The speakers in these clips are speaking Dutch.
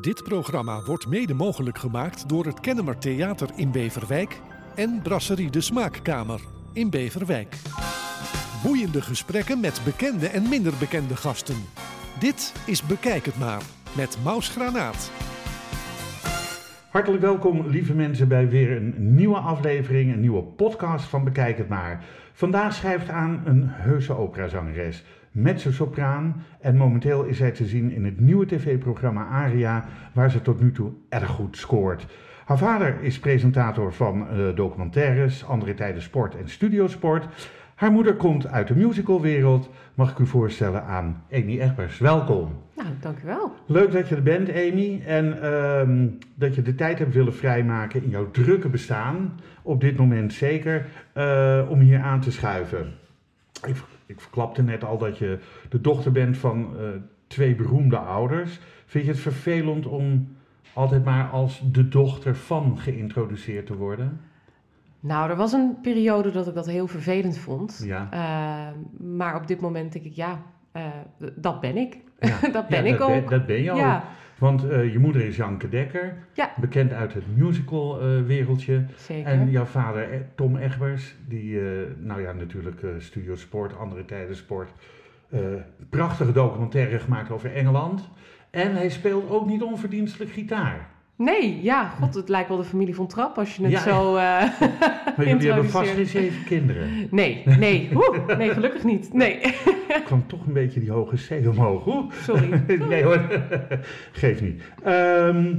Dit programma wordt mede mogelijk gemaakt door het Kennemer Theater in Beverwijk en Brasserie de Smaakkamer in Beverwijk. Boeiende gesprekken met bekende en minder bekende gasten. Dit is Bekijk het maar met Maus Granaat. Hartelijk welkom, lieve mensen, bij weer een nieuwe aflevering, een nieuwe podcast van Bekijk het maar. Vandaag schrijft aan een heuse operazangeres, mezzo-sopraan en momenteel is zij te zien in het nieuwe tv-programma Aria, waar ze tot nu toe erg goed scoort. Haar vader is presentator van eh, documentaires, andere tijden sport en studiosport. Haar moeder komt uit de musicalwereld. Mag ik u voorstellen aan Amy Egbers. Welkom. Nou, dank u wel. Leuk dat je er bent, Amy. En ehm, dat je de tijd hebt willen vrijmaken in jouw drukke bestaan. Op dit moment zeker. eh, om hier aan te schuiven. Ik, ik verklapte net al dat je de dochter bent van eh, twee beroemde ouders. Vind je het vervelend om altijd maar als de dochter van geïntroduceerd te worden? Nou, er was een periode dat ik dat heel vervelend vond. Ja. Eh, maar op dit moment denk ik, ja, eh, dat ben ik. Ja. dat ben Ja, ik dat ook. Ben, dat ben je ook. Ja, Want eh, je moeder is Janke Dekker, Ja. bekend uit het musical-wereldje. zeker. en jouw vader eh, Tom Egbers, die, eh, nou ja, natuurlijk eh Studio Sport, andere tijden sport. eh, prachtige documentaire gemaakt over Engeland. En hij speelt ook niet onverdienstelijk gitaar. Nee, ja, god, het lijkt wel de familie van Trap als je het Ja. zo eh Maar jullie hebben vast geen zeven kinderen. Nee, nee, Oeh, nee, gelukkig niet. Nee, Ik kwam toch een beetje die hoge C omhoog. Oeh. sorry. nee hoor, geeft niet. Ehm,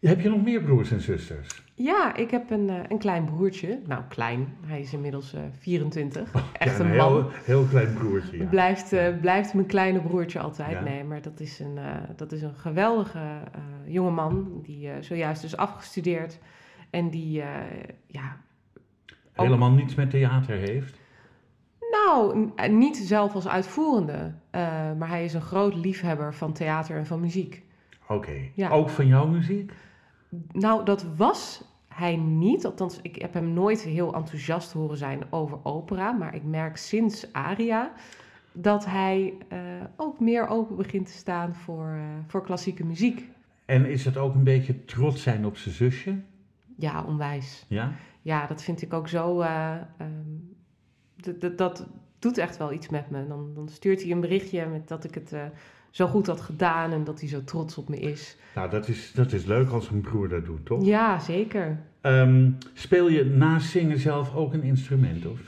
heb je nog meer broers en zusters? Ja, ik heb een, eh, een klein broertje. Nou, klein. Hij is inmiddels eh 24. Echt ja, een een man. heel, heel klein broertje. Ja. Blijft, eh, blijft mijn kleine broertje altijd. Ja. Nee, maar dat is een, eh, dat is een geweldige eh jonge man. Die eh, zojuist is afgestudeerd. En die, eh, ja, Helemaal niets met theater heeft. nou, eh, niet zelf als uitvoerende. eh, maar hij is een groot liefhebber van theater en van muziek. Oké. Ja. Ook van jouw muziek? Nou, dat was hij niet. Althans, ik heb hem nooit heel enthousiast horen zijn over opera. Maar ik merk sinds Aria dat hij eh, ook meer open begint te staan voor, eh, voor klassieke muziek. En is het ook een beetje trots zijn op zijn zusje? Ja, onwijs. Ja? Ja, dat vind ik ook zo. eh, ehm, dat doet echt wel iets met me. Dan, dan stuurt hij een berichtje met dat ik het zo goed had gedaan en dat hij zo trots op me is. Nou, dat is, dat is leuk als een broer dat doet, toch? Ja, zeker. Ehm, speel je naast zingen zelf ook een instrument? Of?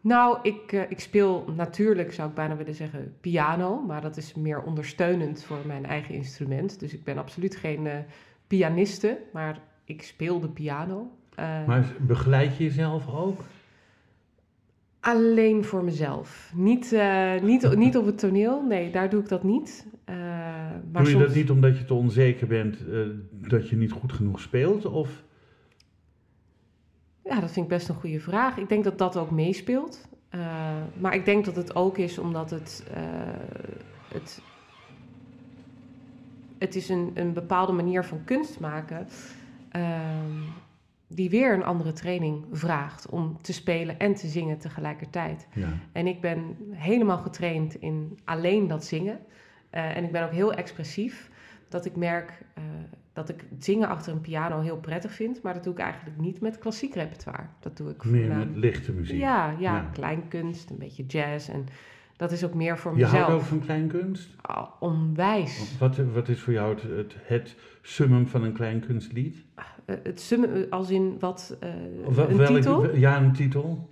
Nou, ik, eh, ik speel natuurlijk, zou ik bijna willen zeggen, piano. Maar dat is meer ondersteunend voor mijn eigen instrument. Dus ik ben absoluut geen eh, pianiste, maar ik speel de piano. Eh, Maar begeleid je jezelf ook? Alleen voor mezelf. Niet, eh, niet, niet op het toneel, nee, daar doe ik dat niet. Eh, maar Doe je soms... dat niet omdat je te onzeker bent eh, dat je niet goed genoeg speelt? Of? Ja, dat vind ik best een goede vraag. Ik denk dat dat ook meespeelt. Maar ik denk dat het ook is omdat het... het het is een, een bepaalde manier van kunst maken... die weer een andere training vraagt om te spelen en te zingen tegelijkertijd. Ja. En ik ben helemaal getraind in alleen dat zingen. Eh, en ik ben ook heel expressief. Dat ik merk eh, dat ik het zingen achter een piano heel prettig vind. Maar dat doe ik eigenlijk niet met klassiek repertoire. Dat doe ik Meer met lichte muziek. Ja, ja, Ja. kleinkunst, een beetje jazz. En dat is ook meer voor Je mezelf. houdt ook van kleinkunst? Ah, onwijs. Wat, wat is voor jou het, het, het summum van een kleinkunstlied? Eh, het summen, eh, als in wat, eh, wel- een welke- titel. Ja, een titel.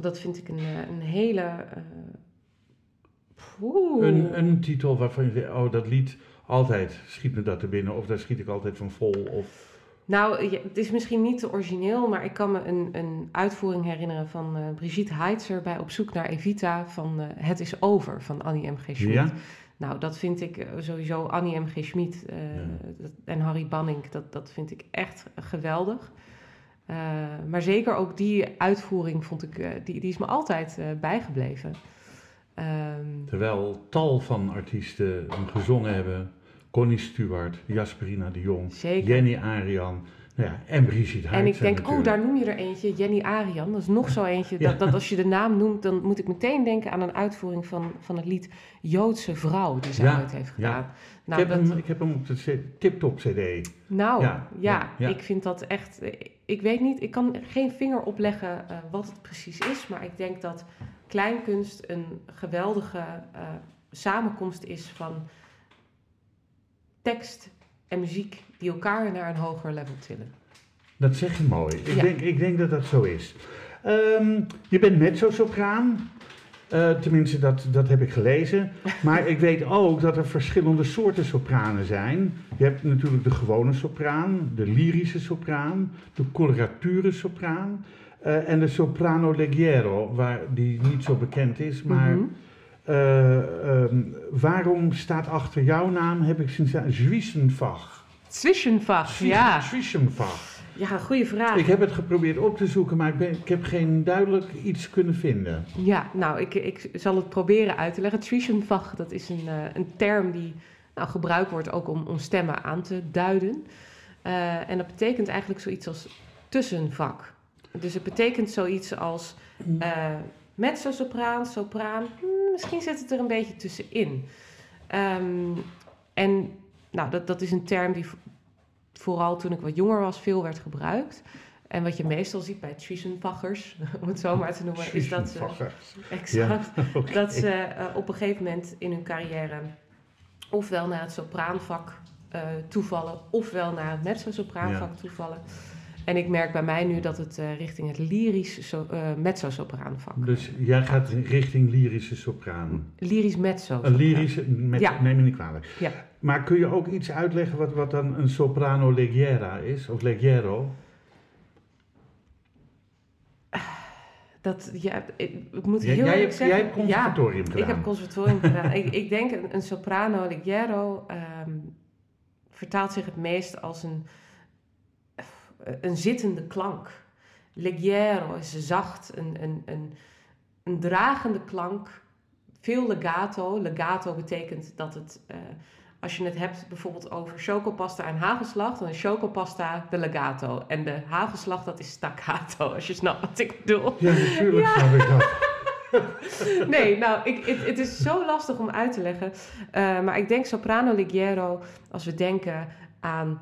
Dat vind ik een, een hele... Een, een titel waarvan je zegt, oh dat lied, altijd schiet me dat er binnen. Of daar schiet ik altijd van vol. Of... Nou, het is misschien niet te origineel, maar ik kan me een, een uitvoering herinneren van eh, Brigitte Heitzer bij Op zoek naar Evita van eh, Het is over van Annie M. G. Schmid. Ja? Nou, dat vind ik eh, sowieso Annie M. G. Schmid en Harry Banning, dat, dat vind ik echt geweldig. Maar zeker ook die uitvoering vond ik, die, die is me altijd bijgebleven. Ehm, Terwijl tal van artiesten hem gezongen hebben. Connie Stewart, Jasperina de Jong, zeker. Jenny Arian, Ja, en Brigitte En ik denk, oh, daar noem je er eentje, Jenny Arian. Dat is nog zo eentje, Ja. dat, dat als je de naam noemt, dan moet ik meteen denken aan een uitvoering van, van het lied Joodse Vrouw, die zij Ja, ooit heeft ja. gedaan. ik, Nou, heb dat, hem, ik heb hem op de tip-top CD. nou ja. ik vind dat echt, ik weet niet, ik kan geen vinger opleggen eh, wat het precies is, maar ik denk dat kleinkunst een geweldige eh, samenkomst is van tekst en muziek die elkaar naar een hoger level tillen. Dat zeg je mooi. Ik, Ja. denk, ik denk dat dat zo is. Ehm, je bent mezzo-sopraan. Eh, tenminste, dat, dat heb ik gelezen. Maar ik weet ook dat er verschillende soorten sopranen zijn. Je hebt natuurlijk de gewone sopraan, de lyrische sopraan, de colorature sopraan eh, en de soprano leggero, waar die niet zo bekend is. Maar Mhm. Ehm, waarom staat achter jouw naam, heb ik sinds Zwissenfach. Zwischenfach, ja. Zwissenfach. Ja, goede vraag. Ik heb het geprobeerd op te zoeken, maar ik, ben, ik heb geen duidelijk iets kunnen vinden. Ja, nou, ik, ik zal het proberen uit te leggen. Zwischenfach, dat is een, eh, een term die nou, gebruikt wordt ook om, om stemmen aan te duiden. Eh, en dat betekent eigenlijk zoiets als tussenvak. Dus het betekent zoiets als eh mezzo-sopraan, sopraan. Misschien zit het er een beetje tussenin. Ehm, en nou, dat, dat is een term die vo- vooral toen ik wat jonger was veel werd gebruikt. En wat je meestal ziet bij Zwischenfachers, om het zo maar te noemen, is dat ze, exact, dat ze eh, op een gegeven moment in hun carrière ofwel naar het sopraanvak eh, toevallen, ofwel naar het mezzo-sopraanvak toevallen. En ik merk bij mij nu dat het eh, richting het lyrisch so, eh, mezzo-sopraanvak. Dus jij gaat richting lyrische sopraan. Lyrisch mezzo. Een lyrische, met, Ja. neem me niet kwalijk. Ja. Maar kun je ook iets uitleggen wat, wat dan een soprano leggera is? Of leggero? Dat, ja, ik, ik moet heel jij, hebt, zeggen. jij hebt conservatorium ja, gedaan. ik heb conservatorium gedaan. ik, ik denk een, een soprano leggero ehm, vertaalt zich het meest als een, een zittende klank. Leggero is zacht, een, een, een, een dragende klank. Veel legato. Legato betekent dat het, eh, als je het hebt bijvoorbeeld over chocopasta en hagelslag, dan is chocopasta de legato. En de hagelslag, dat is staccato, als je snapt wat ik bedoel. Ja, natuurlijk snap ik dat. Nee, nou, ik, het, is zo lastig om uit te leggen. Eh, maar ik denk soprano leggero, als we denken aan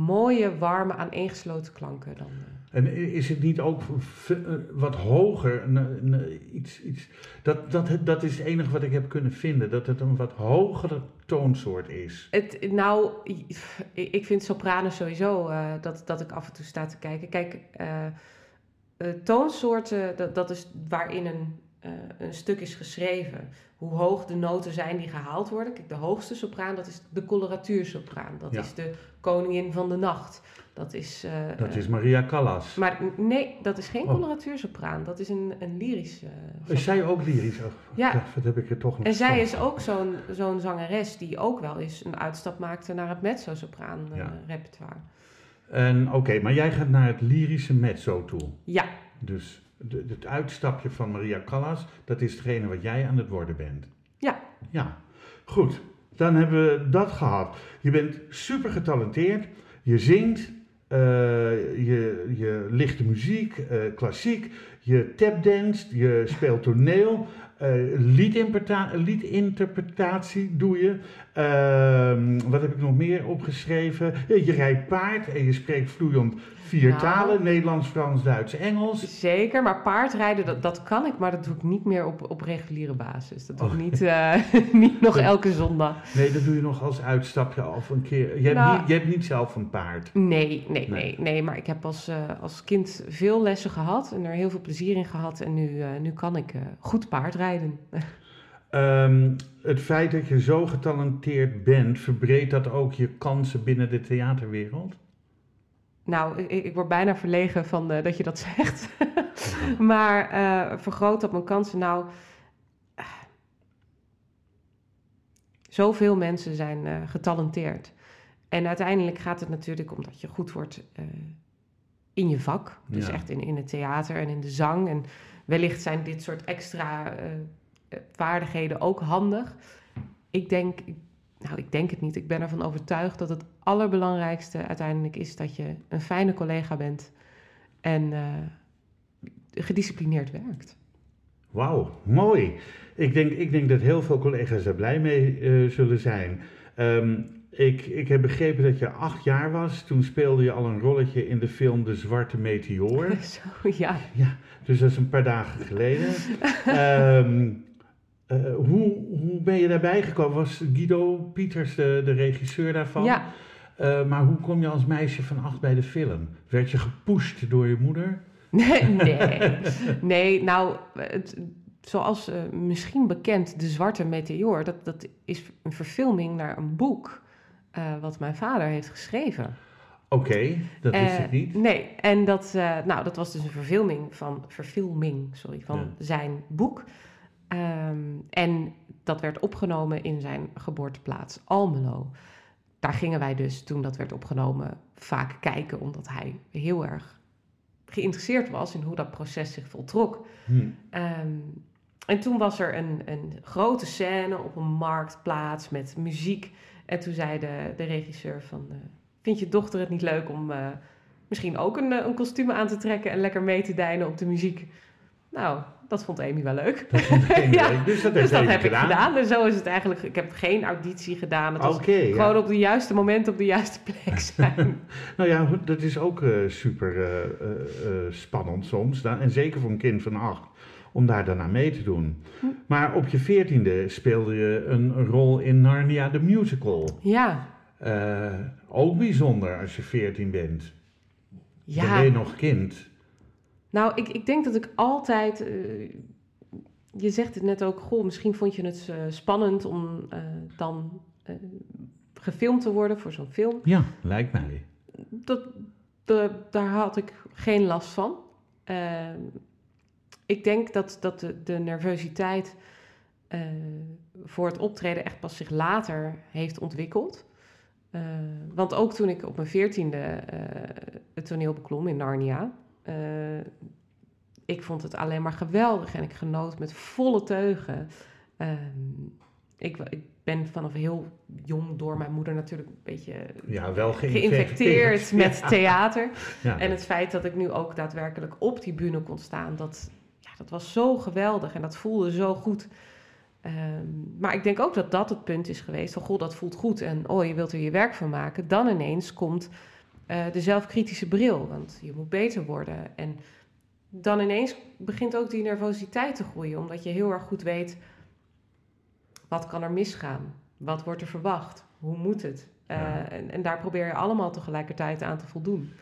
mooie, warme, aaneengesloten klanken. Dan, eh, En is het niet ook eh, wat hoger? iets, iets, dat, dat, dat is het enige wat ik heb kunnen vinden. Dat het een wat hogere toonsoort is. Het, nou, ik vind sopranen sowieso eh, dat, dat ik af en toe sta te kijken. Kijk, toonsoorten, dat, dat is waarin een, eh, een stuk is geschreven. Hoe hoog de noten zijn die gehaald worden. Kijk, de hoogste sopraan, dat is de coloratuursopraan. Dat Ja. is de koningin van de nacht. Dat is... eh, Dat eh, is Maria Callas. Maar nee, dat is geen Oh. coloratuursopraan. Dat is een, een lyrisch... eh, Is zij ook lyrisch? Oh, Ja. dat- Dat heb ik er toch nog en zij van. is ook zo'n zo'n zangeres die ook wel eens een uitstap maakte naar het mezzo-sopraan eh, Ja. repertoire. En Oké, maar jij gaat naar het lyrische mezzo toe. Ja, Dus de- het uitstapje van Maria Callas, dat is hetgene wat jij aan het worden bent. Ja. Ja, goed. Dan hebben we dat gehad. Je bent super getalenteerd. Je zingt, eh, je, je lichte muziek, eh, klassiek. Je tapdanst, je speelt toneel. eh liedinterpreta- liedinterpretatie doe je. Ehm, wat heb ik nog meer opgeschreven? Je rijdt paard en je spreekt vloeiend vier Nou. talen. Nederlands, Frans, Duits, Engels. zeker. Maar paardrijden, dat, dat kan ik, maar dat doe ik niet meer op, op reguliere basis. Dat doe ik Oh. niet, eh, niet nog elke zondag. Nee, dat doe je nog als uitstapje of een keer. Je hebt, Nou. niet, je hebt niet zelf een paard. Nee, nee, Nee. nee, nee. Maar ik heb als, eh, als kind veel lessen gehad en er heel veel plezier in gehad. En nu, eh, nu kan ik goed paardrijden. Ehm, het feit dat je zo getalenteerd bent, verbreedt dat ook je kansen binnen de theaterwereld? Nou, ik, ik word bijna verlegen van eh, dat je dat zegt. maar eh, vergroot dat mijn kansen? Nou, eh, zoveel mensen zijn getalenteerd. En uiteindelijk gaat het natuurlijk om dat je goed wordt in je vak. Dus Ja. echt in, in het theater en in de zang. En wellicht zijn dit soort extra vaardigheden ook handig. Ik denk, nou, ik denk het niet. Ik ben ervan overtuigd dat het allerbelangrijkste uiteindelijk is dat je een fijne collega bent en uh, gedisciplineerd werkt. Wauw, mooi. Ik denk, ik denk dat heel veel collega's daar blij mee uh, zullen zijn. Um, ik, ik heb begrepen dat je acht jaar was. Toen speelde je al een rolletje in de film De Zwarte Meteor. Zo, ja. ja dus dat is een paar dagen geleden. um, uh, hoe, hoe ben je daarbij gekomen? Was Guido Pieters de, de regisseur daarvan? Ja. Uh, maar hoe kom je als meisje van acht bij de film? Werd je gepusht door je moeder? Nee, nee. nee nou, het, zoals uh, misschien bekend, De Zwarte Meteor, dat, dat is een verfilming naar een boek wat mijn vader heeft geschreven. Oké, okay, dat wist ik niet. Nee, en dat, nou, dat was dus een verfilming van, verfilming, sorry, van ja. zijn boek. Um, en dat werd opgenomen in zijn geboorteplaats Almelo. Daar gingen wij dus, toen dat werd opgenomen, vaak kijken, omdat hij heel erg geïnteresseerd was in hoe dat proces zich voltrok. Hmm. Um, en toen was er een, een grote scène op een marktplaats met muziek. En toen zei de, de regisseur van... Uh, vind je dochter het niet leuk om uh, misschien ook een, een kostuum aan te trekken... en lekker mee te deinen op de muziek? Nou, dat vond Amy wel leuk. Dat vond Amy ja, leuk. Dus dat, dus dat heb gedaan. ik gedaan. En zo is het eigenlijk. Ik heb geen auditie gedaan. Het was okay, gewoon ja. op de juiste moment op de juiste plek zijn. nou ja, dat is ook uh, super uh, uh, spannend soms. En zeker voor een kind van acht. Om daar daarna mee te doen. Hm. Maar op je veertiende speelde je een rol in Narnia the Musical. Ja. ook bijzonder als je veertien bent. Ja. Dan ben je nog kind. Nou, ik, ik denk dat ik altijd. Uh, je zegt het net ook, goh, misschien vond je het uh, spannend om uh, dan gefilmd te worden voor zo'n film. Ja, lijkt mij. Dat, de, daar had ik geen last van. Ehm, ik denk dat, dat de, de nervositeit voor het optreden echt pas zich later heeft ontwikkeld. want ook toen ik op mijn veertiende het toneel beklom in Narnia, uh, ik vond het alleen maar geweldig en ik genoot met volle teugen. Uh, ik, ik, ben vanaf heel jong door mijn moeder natuurlijk een beetje ja, wel geïnfecteerd met ja. theater. Ja. En het feit dat ik nu ook daadwerkelijk op die bühne kon staan, dat, ja, dat was zo geweldig en dat voelde zo goed. Um, maar ik denk ook dat dat het punt is geweest van, goh, dat voelt goed en oh, je wilt er je werk van maken. Dan ineens komt uh, de zelfkritische bril, want je moet beter worden. En dan ineens begint ook die nervositeit te groeien, omdat je heel erg goed weet wat kan er misgaan, wat wordt er verwacht, hoe moet het. Uh, ja. en, en, daar probeer je allemaal tegelijkertijd aan te voldoen.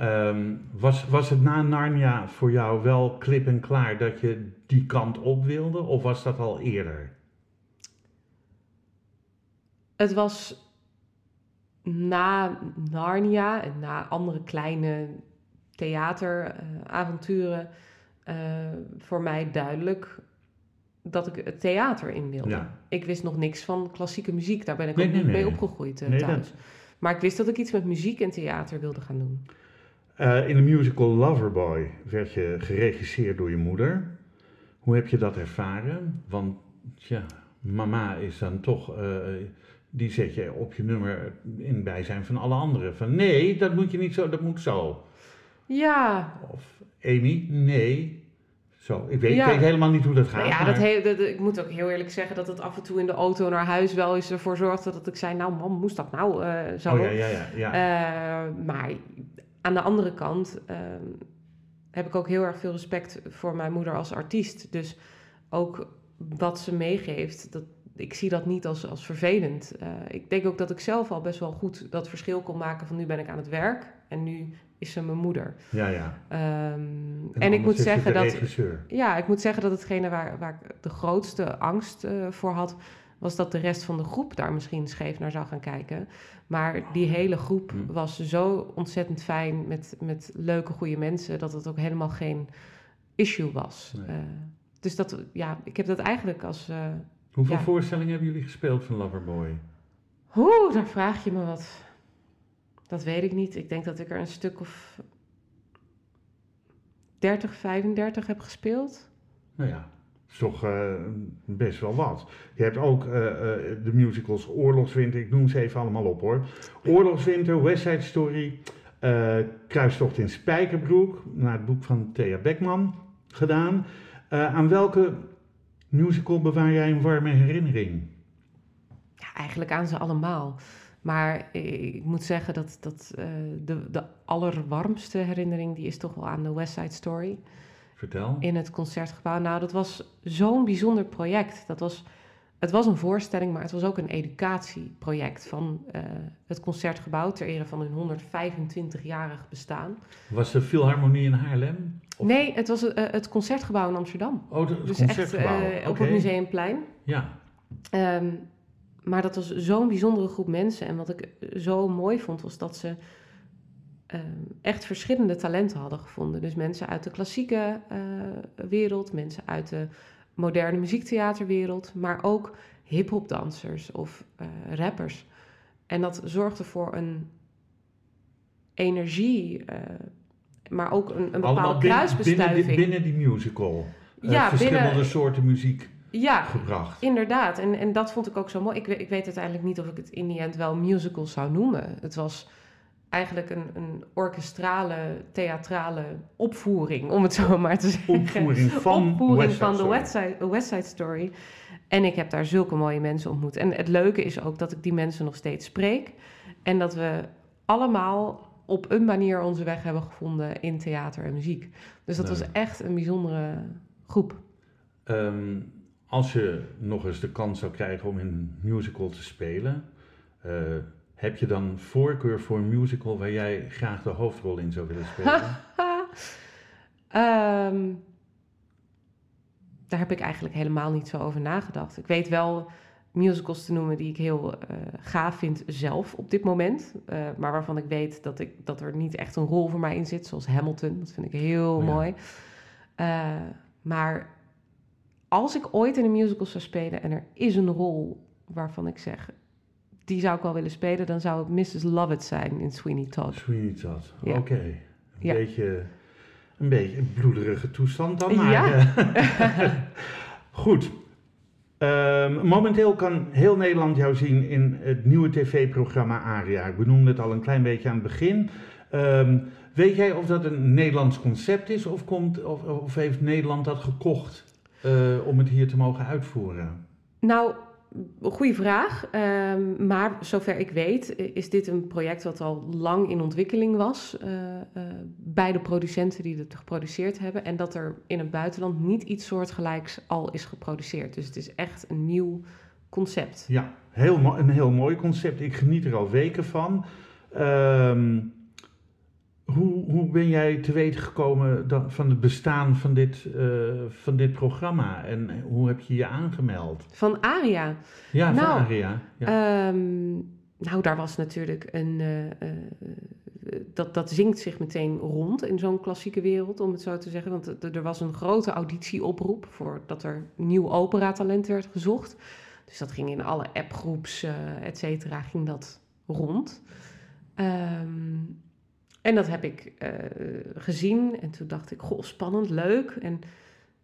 Um, was, was het na Narnia voor jou wel klip en klaar dat je die kant op wilde, of was dat al eerder? Het was na Narnia en na andere kleine theateravonturen uh, uh, voor mij duidelijk dat ik het theater in wilde. Ja. Ik wist nog niks van klassieke muziek, daar ben ik Nee, ook niet nee. mee opgegroeid uh, Nee, thuis. dat- Maar ik wist dat ik iets met muziek en theater wilde gaan doen. Eh, in de musical Loverboy werd je geregisseerd door je moeder. Hoe heb je dat ervaren? Want ja, mama is dan toch, eh, die zet je op je nummer in bijzijn van alle anderen. Van nee, dat moet je niet zo, dat moet zo. Ja, Of Amy, nee, zo. Ik weet, Ja. ik weet helemaal niet hoe dat gaat. Nou ja, maar- dat he- dat- ik moet ook heel eerlijk zeggen dat het af en toe in de auto naar huis wel eens ervoor zorgde dat ik zei, nou man, moest dat nou eh, zo? Oh ja, ja, ja. ja. Eh, maar aan de andere kant ehm, heb ik ook heel erg veel respect voor mijn moeder als artiest. Dus ook wat ze meegeeft, dat, ik zie dat niet als, als vervelend. Eh, ik denk ook dat ik zelf al best wel goed dat verschil kon maken van nu ben ik aan het werk en nu is ze mijn moeder. ja, ja. Ehm, en, ik moet zeggen dat regisseur. ja, ik moet zeggen dat hetgene waar, waar ik de grootste angst eh, voor had, was dat de rest van de groep daar misschien scheef naar zou gaan kijken. Maar die hele groep Hm. was zo ontzettend fijn met, met leuke, goede mensen, dat het ook helemaal geen issue was. Nee. Eh, dus dat, ja, ik heb dat eigenlijk als. Hoeveel ja. voorstellingen hebben jullie gespeeld van Loverboy? Oeh, daar vraag je me wat. Dat weet ik niet. Ik denk dat ik er een stuk of 30, 35 heb gespeeld. Nou ja, is toch eh, best wel wat. Je hebt ook eh, eh, de musicals Oorlogswinter, ik noem ze even allemaal op hoor. Oorlogswinter, West Side Story, Kruistocht in Spijkerbroek, naar het boek van Thea Beckman gedaan. Aan welke musical bewaar jij een warme herinnering? Ja, eigenlijk aan ze allemaal. Maar ik moet zeggen dat, dat eh, de, de allerwarmste herinnering... die is toch wel aan de West Side Story Vertel. in het Concertgebouw. Nou, dat was zo'n bijzonder project. Dat was, het was een voorstelling, maar het was ook een educatieproject... van eh, het Concertgebouw ter ere van hun 125-jarig bestaan. Was de Philharmonie in Haarlem? Of- Nee, het was eh, het Concertgebouw in Amsterdam. Oh, het Dus echt concertgebouw. eh, op het Museumplein. Ja, Ehm, maar dat was zo'n bijzondere groep mensen. En wat ik zo mooi vond, was dat ze ehm, echt verschillende talenten hadden gevonden. Dus mensen uit de klassieke eh, wereld, mensen uit de moderne muziektheaterwereld, maar ook hip-hopdansers of eh, rappers. En dat zorgde voor een energie, eh, maar ook een, een bepaalde binnen, kruisbestuiving. binnen, die, binnen die musical. Eh, Ja, verschillende binnen- soorten muziek ja, gebracht. Inderdaad, en, en dat vond ik ook zo mooi. Ik, weet- ik weet uiteindelijk niet of ik het in die end wel musical zou noemen. Het was eigenlijk een, een orkestrale, theatrale opvoering, om het zo maar te zeggen. Opvoering van Opvoering West Side van de. West Side, West Side Story. En ik heb daar zulke mooie mensen ontmoet. En het leuke is ook dat ik die mensen nog steeds spreek. En dat we allemaal op een manier onze weg hebben gevonden in theater en muziek. Dus dat was echt een bijzondere groep. Ehm, als je nog eens de kans zou krijgen om in een musical te spelen, eh, heb je dan voorkeur voor een musical waar jij graag de hoofdrol in zou willen spelen? Ehm, daar heb ik eigenlijk helemaal niet zo over nagedacht. Ik weet wel musicals te noemen die ik heel eh, gaaf vind zelf op dit moment. eh, maar waarvan ik weet dat, ik, dat er niet echt een rol voor mij in zit. Zoals Hamilton, dat vind ik heel Ja. mooi. Eh, maar als ik ooit in een musical zou spelen en er is een rol waarvan ik zeg... die zou ik wel willen spelen, dan zou het Mrs. Lovett zijn in Sweeney Todd. Sweeney Todd, Ja. oké. Een, Ja. beetje, een beetje een bloederige toestand dan, maar... Ja. goed. Ehm, momenteel kan heel Nederland jou zien in het nieuwe tv-programma Aria. Ik benoemde het al een klein beetje aan het begin. Ehm, weet jij of dat een Nederlands concept is of, komt, of, of heeft Nederland dat gekocht eh, om het hier te mogen uitvoeren? Nou, goede vraag. Ehm, maar zover ik weet, is dit een project wat al lang in ontwikkeling was eh, eh, bij de producenten die het geproduceerd hebben. En dat er in het buitenland niet iets soortgelijks al is geproduceerd. Dus het is echt een nieuw concept. Ja, heel een heel mooi concept. Ik geniet er al weken van. Ehm, hoe, hoe ben jij te weten gekomen van het bestaan van dit, eh, van dit programma? En hoe heb je je aangemeld? Van Aria. Ja, van Nou, Aria. Ja. Ehm, nou, daar was natuurlijk een. eh, eh, dat, dat zingt zich meteen rond in zo'n klassieke wereld, om het zo te zeggen. Want er- was een grote auditieoproep voor dat er nieuw operatalent werd gezocht. Dus dat ging in alle appgroeps, eh et cetera, ging dat rond. Ehm, en dat heb ik eh, gezien. En toen dacht ik, goh, spannend, leuk. En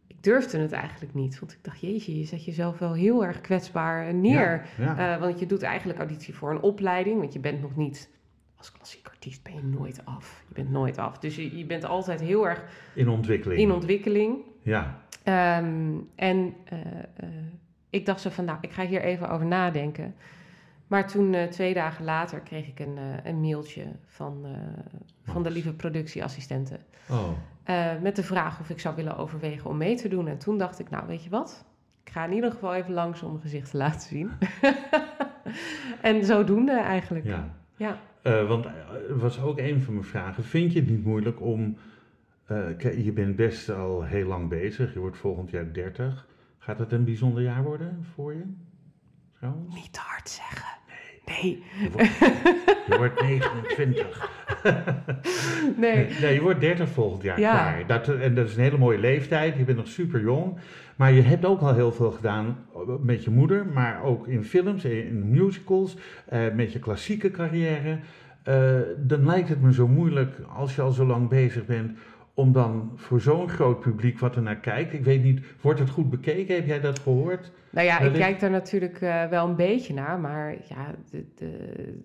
ik durfde het eigenlijk niet. Want ik dacht, jeetje, je zet jezelf wel heel erg kwetsbaar neer. Ja, ja. Eh, want je doet eigenlijk auditie voor een opleiding. Want je bent nog niet... Als klassiek artiest ben je nooit af. Je bent nooit af. Dus je, je bent altijd heel erg in ontwikkeling. in ontwikkeling. ja, Ehm, en eh, ik dacht zo van, nou, ik ga hier even over nadenken. Maar toen, eh, twee dagen later, kreeg ik een, eh, een mailtje van, eh, van de lieve productieassistente. oh, met de vraag of ik zou willen overwegen om mee te doen. En toen dacht ik, nou, weet je wat? Ik ga in ieder geval even langs om mijn gezicht te laten zien. en zodoende eigenlijk. ja. Ja. Want eh, was ook een van mijn vragen. Vind je het niet moeilijk om... je bent best al heel lang bezig. Je wordt volgend jaar 30. Gaat het een bijzonder jaar worden voor je? Trouwens? Niet te hard zeggen. Nee. Je wordt, je wordt 29. Nee. Nee, je wordt 30 volgend jaar Ja. klaar. Dat, en dat is een hele mooie leeftijd. Je bent nog super jong. Maar je hebt ook al heel veel gedaan met je moeder. Maar ook in films, in musicals. eh, met je klassieke carrière. Eh, dan lijkt het me zo moeilijk, als je al zo lang bezig bent... om dan voor zo'n groot publiek wat er naar kijkt. Ik weet niet, wordt het goed bekeken? Heb jij dat gehoord? Nou ja, ik kijk daar natuurlijk eh, wel een beetje naar, maar ja, de, de,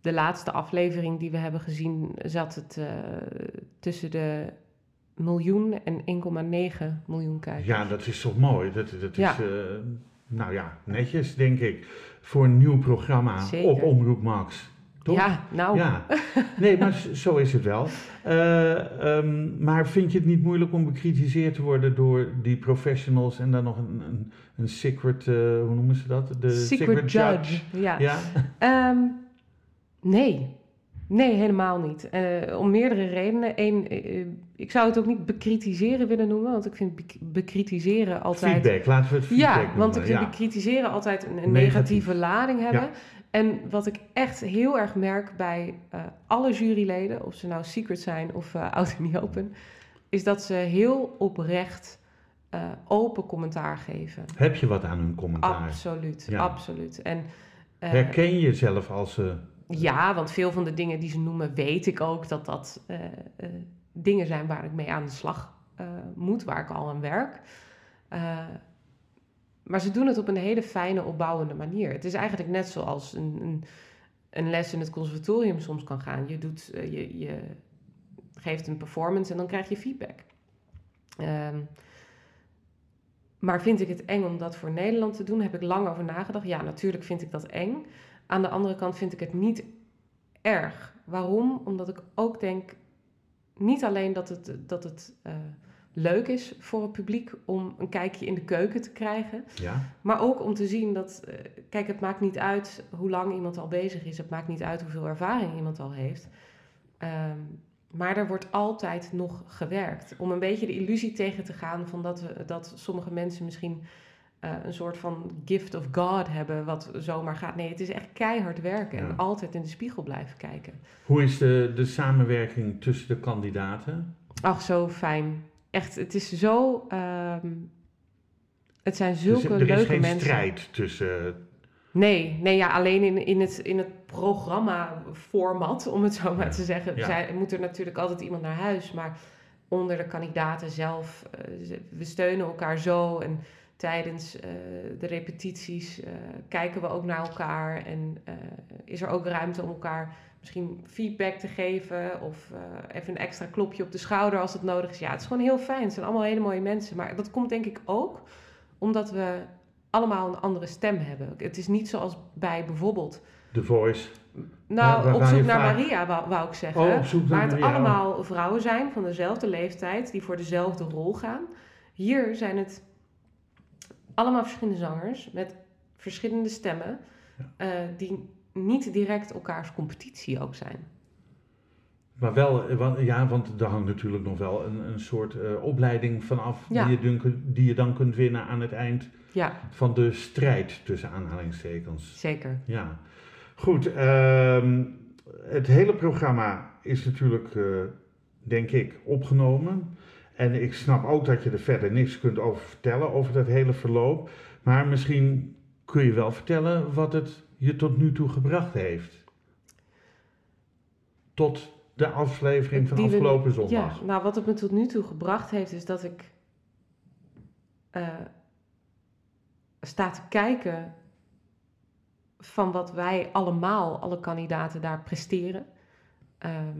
de laatste aflevering die we hebben gezien zat het eh, tussen de miljoen en 1,9 miljoen kijkers. Ja, dat is toch mooi. Dat, dat Ja. is, eh, nou ja, netjes denk ik. Voor een nieuw programma Zeker. op Omroep Max. Toch? Ja, nou, Ja, nee, maar zo is het wel. Eh, ehm, maar vind je het niet moeilijk om bekritiseerd te worden door die professionals en dan nog een, een, een secret, eh, hoe noemen ze dat? De secret, judge. Ja. Ja, Ehm, nee. Nee, helemaal niet. Eh, om meerdere redenen. Eén, ik zou het ook niet bekritiseren willen noemen, want ik vind bek- bekritiseren altijd... feedback. Laten we het feedback Ja, noemen. want ik vind ja. bekritiseren altijd een, een negatieve lading hebben. Ja. En wat ik echt heel erg merk bij eh, alle juryleden, of ze nou secret zijn of eh oud en niet open, is dat ze heel oprecht eh, open commentaar geven. Heb je wat aan hun commentaar? Absoluut, Ja. absoluut. En, eh, Herken je jezelf als... eh ja, want veel van de dingen die ze noemen, weet ik ook dat dat dingen zijn waar ik mee aan de slag moet, waar ik al aan werk. Maar ze doen het op een hele fijne, opbouwende manier. Het is eigenlijk net zoals een, een, een les in het conservatorium soms kan gaan. Je, doet, eh, je, je geeft een performance en dan krijg je feedback. Ehm, maar vind ik het eng om dat voor Nederland te doen? Heb ik lang over nagedacht. Ja, natuurlijk vind ik dat eng. Aan de andere kant vind ik het niet erg. Waarom? Omdat ik ook denk, niet alleen dat het, dat het eh, leuk is voor het publiek om een kijkje in de keuken te krijgen, ja, maar ook om te zien dat, eh, kijk, het maakt niet uit hoe lang iemand al bezig is, het maakt niet uit hoeveel ervaring iemand al heeft. Ehm, maar er wordt altijd nog gewerkt. Om een beetje de illusie tegen te gaan van dat, we, dat sommige mensen misschien eh, een soort van gift of God hebben, wat zomaar gaat. Nee, het is echt keihard werken Ja. en altijd in de spiegel blijven kijken. Hoe is de, de samenwerking tussen de kandidaten? Ach, zo fijn. Echt, het is zo. ehm, het zijn Dus zulke er is leuke geen mensen. strijd tussen... Nee, nee ja, alleen in, in, het, in het programma-format, om het zo maar Ja, te zeggen. ja. Zij, moet er natuurlijk altijd iemand naar huis. Maar onder de kandidaten zelf, eh, we steunen elkaar zo. En tijdens eh, de repetities eh, kijken we ook naar elkaar. En is er ook ruimte om elkaar misschien feedback te geven. Of eh, even een extra klopje op de schouder als het nodig is. Ja, het is gewoon heel fijn. Het zijn allemaal hele mooie mensen. Maar dat komt denk ik ook omdat we allemaal een andere stem hebben. Het is niet zoals bij bijvoorbeeld... The Voice. Nou, waar- op zoek naar vaak- Maria, wou, wou ik zeggen. Oh, op zoek naar waar het Maria, allemaal vrouwen zijn van dezelfde leeftijd... die voor dezelfde rol gaan. Hier zijn het allemaal verschillende zangers... met verschillende stemmen... eh, die niet direct elkaars competitie ook zijn. Maar wel, eh, ja, want er hangt natuurlijk nog wel een, een soort eh, opleiding vanaf Ja. die, je dan, kunt- die je dan kunt winnen aan het eind Ja, van de strijd tussen aanhalingstekens. zeker. Ja, goed. ehm, het hele programma is natuurlijk, eh, denk ik, opgenomen. En ik snap ook dat je er verder niks kunt over vertellen, over dat hele verloop. Maar misschien kun je wel vertellen wat het je tot nu toe gebracht heeft. Tot de aflevering van we- afgelopen zondag. Ja, nou wat het me tot nu toe gebracht heeft, is dat ik eh, sta te kijken van wat wij allemaal, alle kandidaten daar presteren. Ehm,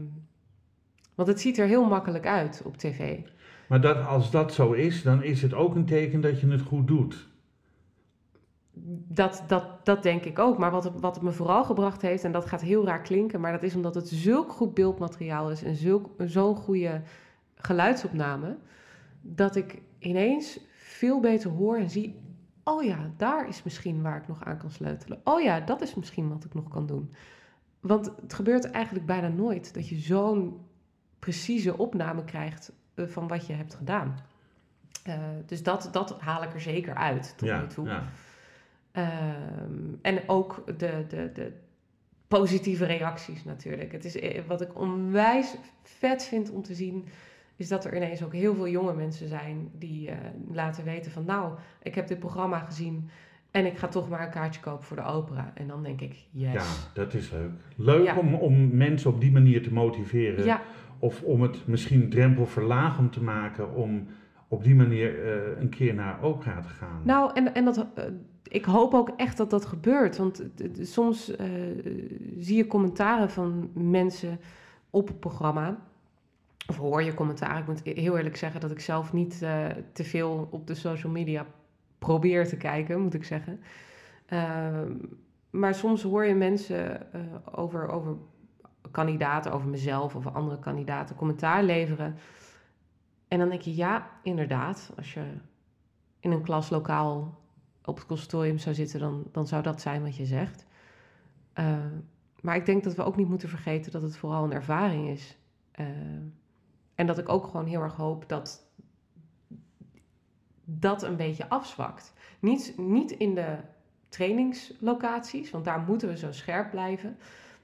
want het ziet er heel makkelijk uit op tv. Maar dat, als dat zo is, dan is het ook een teken dat je het goed doet. Dat, dat, dat denk ik ook. Maar wat het, wat het me vooral gebracht heeft, en dat gaat heel raar klinken, maar dat is omdat het zulk goed beeldmateriaal is en zulk, zo'n goede geluidsopname, dat ik ineens veel beter hoor en zie. Oh ja, daar is misschien waar ik nog aan kan sleutelen. Oh ja, dat is misschien wat ik nog kan doen. Want het gebeurt eigenlijk bijna nooit dat je zo'n precieze opname krijgt eh, van wat je hebt gedaan. Eh, dus dat, dat haal ik er zeker uit tot ja, nu toe. ja. Ehm, en ook de, de, de positieve reacties natuurlijk. Het is, eh, wat ik onwijs vet vind om te zien, is dat er ineens ook heel veel jonge mensen zijn die eh, laten weten van nou, ik heb dit programma gezien en ik ga toch maar een kaartje kopen voor de opera. En dan denk ik, yes. Ja, dat is leuk. Leuk Ja. om, om mensen op die manier te motiveren Ja, Of om het misschien drempelverlagend te maken om op die manier eh, een keer naar opera te gaan. Nou, en, en dat, eh, ik hoop ook echt dat dat gebeurt. Want soms eh, zie je commentaren van mensen op het programma. Of hoor je commentaar. Ik moet heel eerlijk zeggen dat ik zelf niet te veel op de social media probeer te kijken, moet ik zeggen. Ehm, maar soms hoor je mensen over, over kandidaten, over mezelf of andere kandidaten commentaar leveren. En dan denk je, ja, inderdaad, als je in een klaslokaal op het consortium zou zitten, dan, dan zou dat zijn wat je zegt. Eh, maar ik denk dat we ook niet moeten vergeten dat het vooral een ervaring is. Eh, en dat ik ook gewoon heel erg hoop dat dat een beetje afzwakt. Niet, niet in de trainingslocaties, want daar moeten we zo scherp blijven.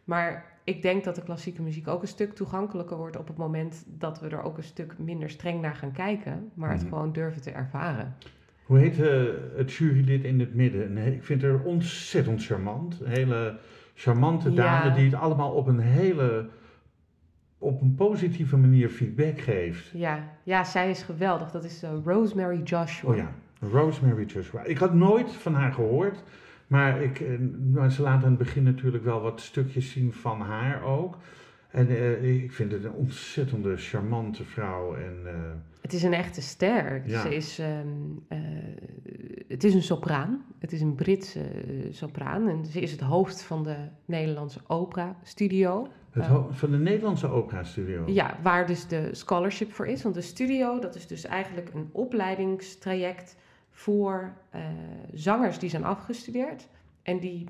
Maar ik denk dat de klassieke muziek ook een stuk toegankelijker wordt op het moment dat we er ook een stuk minder streng naar gaan kijken, maar het Mhm. gewoon durven te ervaren. Hoe heet eh, het jurylid in het midden? Nee, ik vind haar ontzettend charmant. Een hele charmante dame Ja. die het allemaal op een hele, op een positieve manier feedback geeft. Ja, ja zij is geweldig. Dat is eh, Rosemary Joshua. Oh ja, Rosemary Joshua. Ik had nooit van haar gehoord, maar ik, eh, nou, ze laat aan het begin natuurlijk wel wat stukjes zien van haar ook. En eh, ik vind het een ontzettende charmante vrouw. En, eh, Het is een echte ster. Ja. Ze is, ehm, eh, het is een sopraan. Het is een Britse sopraan. En ze is het hoofd van de Nederlandse Opera Studio. het Ja. ho- van de Nederlandse Opera Studio. Ja, waar dus de scholarship voor is. Want de studio, dat is dus eigenlijk een opleidingstraject voor eh, zangers die zijn afgestudeerd. En die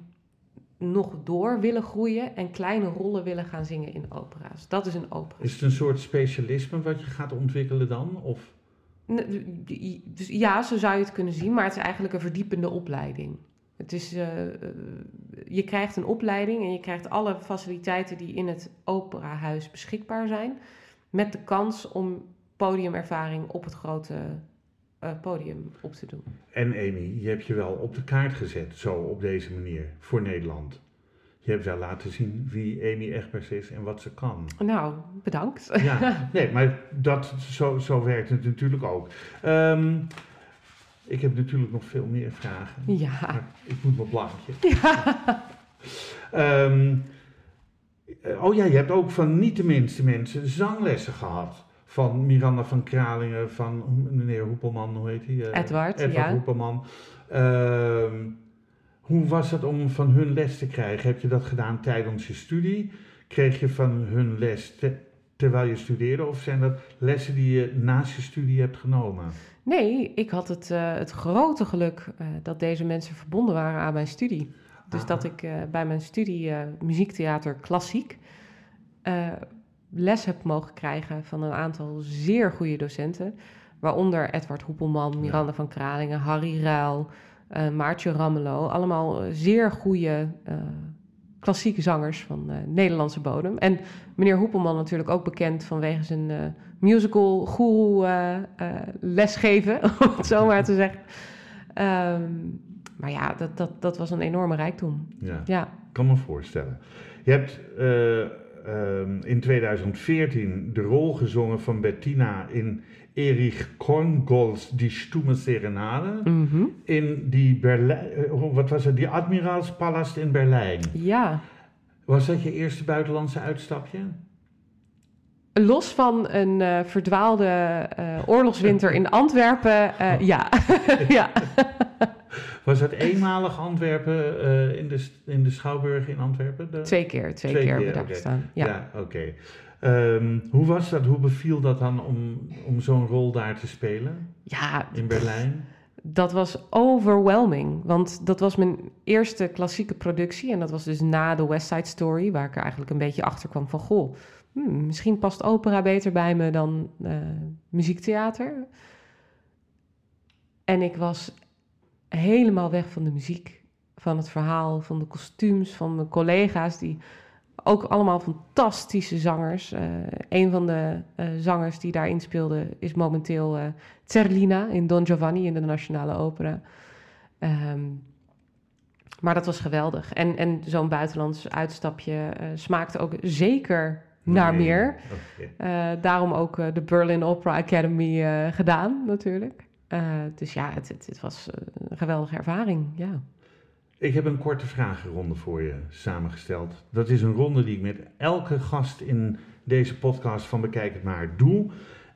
nog door willen groeien en kleine rollen willen gaan zingen in opera's. Dat is een opera. Is het een soort specialisme wat je gaat ontwikkelen dan? Of? Dus ja, zo zou je het kunnen zien, maar het is eigenlijk een verdiepende opleiding. Het is, eh, eh, je krijgt een opleiding en je krijgt alle faciliteiten die in het operahuis beschikbaar zijn, met de kans om podiumervaring op het grote eh, podium op te doen. En Amy, je hebt je wel op de kaart gezet, zo op deze manier, voor Nederland. Je hebt wel laten zien wie Amy Egbers is en wat ze kan. Nou, bedankt. Ja, nee, maar dat, zo, zo werkt het natuurlijk ook. Ehm, ik heb natuurlijk nog veel meer vragen. Ja, Maar ik moet mijn blaadje. Ehm, eh, oh ja, je hebt ook van niet de minste mensen zanglessen gehad. Van Miranda van Kralingen, van meneer Hoepelman, hoe heet hij? Eh, Edward, Edward ja. Hoepelman. Ehm, hoe was het om van hun les te krijgen? Heb je dat gedaan tijdens je studie? Kreeg je van hun les te- terwijl je studeerde? Of zijn dat lessen die je naast je studie hebt genomen? nee, ik had het, eh, het grote geluk eh, dat deze mensen verbonden waren aan mijn studie. Dus Ah. dat ik bij mijn studie muziektheater klassiek les heb mogen krijgen van een aantal zeer goede docenten. Waaronder Edward Hoepelman, Miranda van Kralingen, Harry Ruil, eh, Maartje Rammelo. Allemaal zeer goede eh, klassieke zangers van eh, Nederlandse bodem. En meneer Hoepelman natuurlijk ook bekend vanwege zijn musical guru lesgeven, om het zo maar te zeggen. Ehm, maar ja, dat, dat, dat was een enorme rijkdom. Ja. Ja, Ik kan me voorstellen. Je hebt eh, ehm, in 2014 de rol gezongen van Bettina in Erich Korngolds Die Stumme Serenade. Mhm. In die Berlijn, eh, wat was het, die Admiraalspalast in Berlijn. ja. Was dat je eerste buitenlandse uitstapje? Los van een eh, verdwaalde eh, oorlogswinter in Antwerpen, eh, ja. ja. Was dat eenmalig Antwerpen in, de, in de Schouwburg in Antwerpen? De- Twee keer, twee, Twee keer keer, hebben we daar gestaan. Ja. Ja, oké. Ehm, hoe was dat? Hoe beviel dat dan om, om zo'n rol daar te spelen ja, in Berlijn? dat was overwhelming. Want dat was mijn eerste klassieke productie. En dat was dus na de West Side Story, waar ik er eigenlijk een beetje achter kwam van... Goh, hmm, misschien past opera beter bij me dan eh, muziektheater. En ik was helemaal weg van de muziek, van het verhaal, van de kostuums, van mijn collega's... die ook allemaal fantastische zangers. Eh een van de eh, zangers die daarin speelde is momenteel... Zerlina in Don Giovanni in de Nationale Opera. Ehm, maar dat was geweldig. En, en zo'n buitenlands uitstapje smaakte ook zeker naar Nee. meer. Eh, daarom ook eh, de Berlin Opera Academy eh, gedaan, natuurlijk. Dus ja, het, het, het was een geweldige ervaring, ja. Ik heb een korte vragenronde voor je samengesteld. Dat is een ronde die ik met elke gast in deze podcast van Bekijk het maar doe.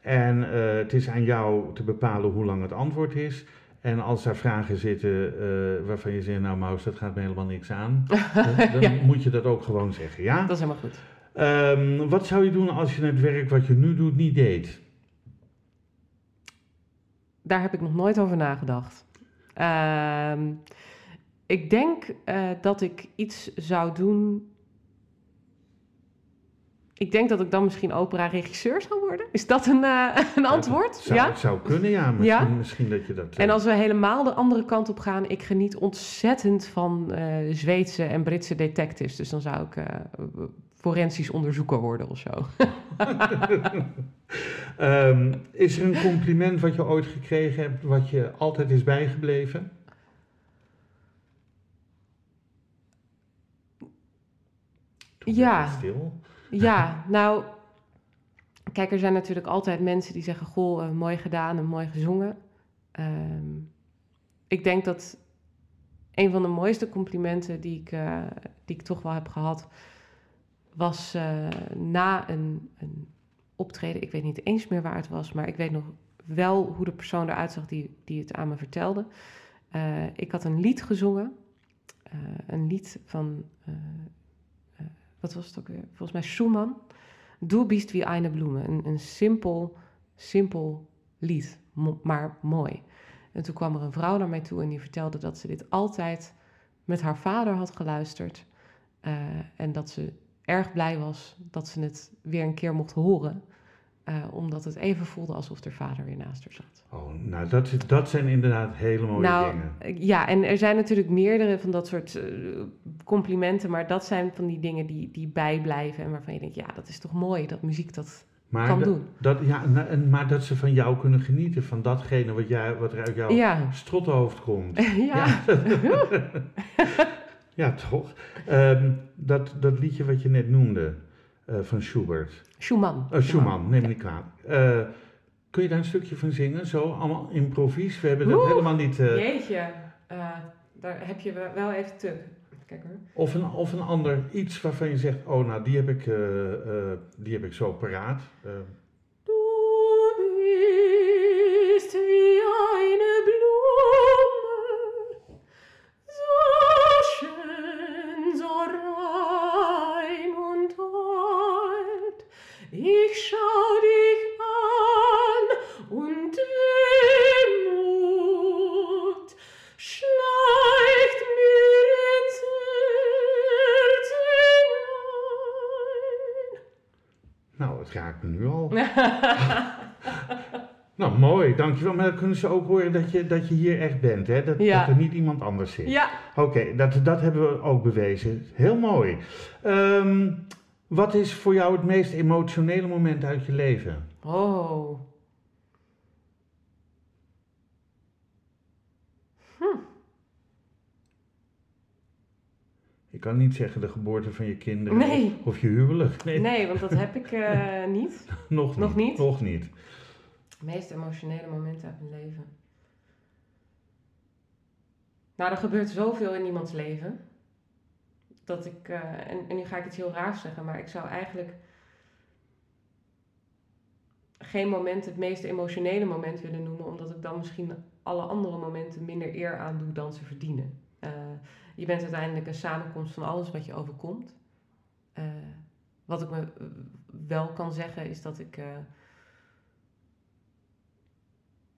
En het is aan jou te bepalen hoe lang het antwoord is. En als daar vragen zitten waarvan je zegt, nou Maus, dat gaat me helemaal niks aan. dan dan Ja. moet je dat ook gewoon zeggen, ja? Dat is helemaal goed. Ehm, wat zou je doen als je het werk wat je nu doet niet deed? Daar heb ik nog nooit over nagedacht. Ehm, ik denk eh, dat ik iets zou doen. Ik denk dat ik dan misschien opera-regisseur zou worden. Is dat een, eh, een antwoord? Zou, ja. Het zou kunnen, ja. Misschien, Ja? misschien dat je dat... eh, En als we helemaal de andere kant op gaan, ik geniet ontzettend van eh, Zweedse en Britse detectives. Dus dan zou ik eh, forensisch onderzoeker worden of zo. Ehm, is er een compliment wat je ooit gekregen hebt, wat je altijd is bijgebleven? Toen Ja. Stil. Ja, nou, kijk, er zijn natuurlijk altijd mensen die zeggen: Goh, eh, mooi gedaan en mooi gezongen. Ehm, ik denk dat een van de mooiste complimenten die ik, eh, die ik toch wel heb gehad, was eh, na een, een optreden. Ik weet niet eens meer waar het was, maar ik weet nog wel hoe de persoon eruit zag die, die het aan me vertelde. Eh, ik had een lied gezongen, eh, een lied van. wat was het ook weer? Volgens mij Schumann. Du bist wie eine Blume. Een, simpel, simpel lied, maar mooi. En toen kwam er een vrouw naar mij toe en die vertelde dat ze dit altijd met haar vader had geluisterd. en dat ze erg blij was dat ze het weer een keer mocht horen. eh, omdat het even voelde alsof haar vader weer naast haar zat. Oh, nou, dat, dat zijn inderdaad hele mooie nou, dingen. ja, en er zijn natuurlijk meerdere van dat soort eh, complimenten, maar dat zijn van die dingen die, die bijblijven en waarvan je denkt, ja, dat is toch mooi dat muziek dat Maar, kan doen. dat, ja, en- maar dat ze van jou kunnen genieten, van datgene wat, jij, wat er uit jouw Ja, strottenhoofd komt. ja. Ja, toch? Ehm, dat, dat liedje wat je net noemde, eh, van Schubert. Schumann. Oh, Schumann, neem me niet kwalijk. Eh, kun je daar een stukje van zingen? Zo, allemaal improvies. We hebben dat Oeh. helemaal niet... eh, Jeetje, daar heb je wel- even tuk. Kijk hoor. of, een, of een ander iets waarvan je zegt... Oh, nou, die heb ik, die heb ik zo paraat. Al. nou, mooi, dankjewel. Maar dan kunnen ze ook horen dat je, dat je hier echt bent, hè? Dat, Ja. dat er niet iemand anders zit. Ja, Oké, dat, dat hebben we ook bewezen. Heel mooi. Ehm, wat is voor jou het meest emotionele moment uit je leven? Oh. Je kan niet zeggen de geboorte van je kinderen Nee. of, of je huwelijk. Nee, Nee, want dat heb ik eh, niet. nog niet. Nog niet? Nog niet. Het meest emotionele moment uit mijn leven. Nou, er gebeurt zoveel in iemands leven. Dat ik, eh, en, en nu ga ik iets heel raars zeggen, maar ik zou eigenlijk geen moment het meest emotionele moment willen noemen, omdat ik dan misschien alle andere momenten minder eer aandoe dan ze verdienen. Je bent uiteindelijk een samenkomst van alles wat je overkomt. Eh, wat ik me eh, wel kan zeggen is dat ik. eh,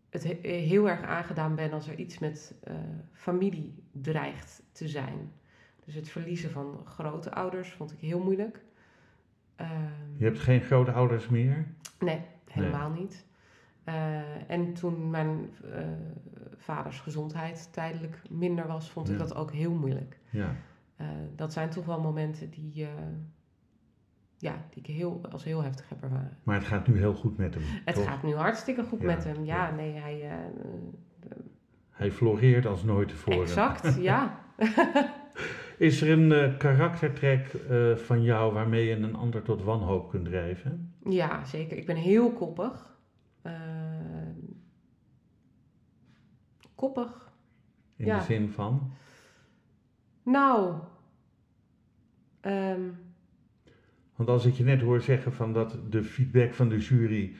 het he- heel erg aangedaan ben als er iets met familie dreigt te zijn. Dus het verliezen van grote ouders vond ik heel moeilijk. Ehm, Je hebt geen grootouders meer? Nee, helemaal niet. Eh, en toen mijn eh, vaders gezondheid tijdelijk minder was, vond ik Ja. dat ook heel moeilijk. Ja. Eh, dat zijn toch wel momenten die, ja, die ik heel, als heel heftig heb ervaren. Maar het gaat nu heel goed met hem. Het toch? gaat nu hartstikke goed Ja, met hem. Ja, nee, hij... Hij floreert als nooit tevoren. exact, ja. Is er een karaktertrek van jou waarmee je een ander tot wanhoop kunt drijven? Ja, zeker. Ik ben heel koppig. Koppig. In Ja. de zin van? Nou. ehm, Want als ik je net hoor zeggen van dat de feedback van de jury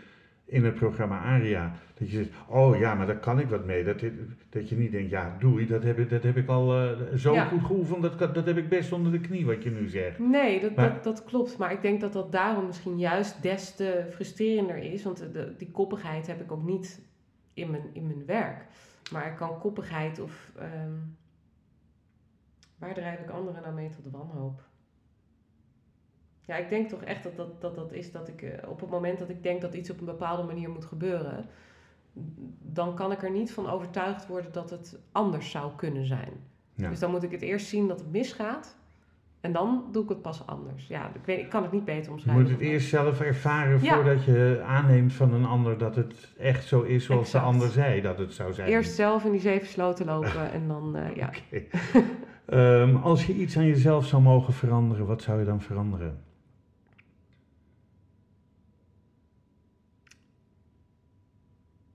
in het programma Aria, dat je zegt, oh ja, maar daar kan ik wat mee. Dat, dat je niet denkt, ja, doei, dat heb ik, dat heb ik al eh, zo Ja. goed geoefend, dat, dat heb ik best onder de knie, wat je nu zegt. nee, dat, Maar- dat, dat klopt. Maar ik denk dat dat daarom misschien juist des te frustrerender is. Want de- die koppigheid heb ik ook niet in mijn, in mijn werk. Maar ik kan koppigheid of... ehm, waar drijf ik anderen nou mee tot wanhoop? Ja, ik denk toch echt dat dat, dat, dat is dat ik eh, op het moment dat ik denk dat iets op een bepaalde manier moet gebeuren, dan kan ik er niet van overtuigd worden dat het anders zou kunnen zijn. Ja. Dus dan moet ik het eerst zien dat het misgaat en dan doe ik het pas anders. Ja, ik, weet, ik kan het niet beter Je omschrijven. moet het eerst zelf ervaren Ja. voordat je aanneemt van een ander dat het echt zo is zoals Exact. de ander zei dat het zou zijn. Eerst zelf in die zeven sloten lopen en dan, eh, ja. Ehm, als je iets aan jezelf zou mogen veranderen, wat zou je dan veranderen?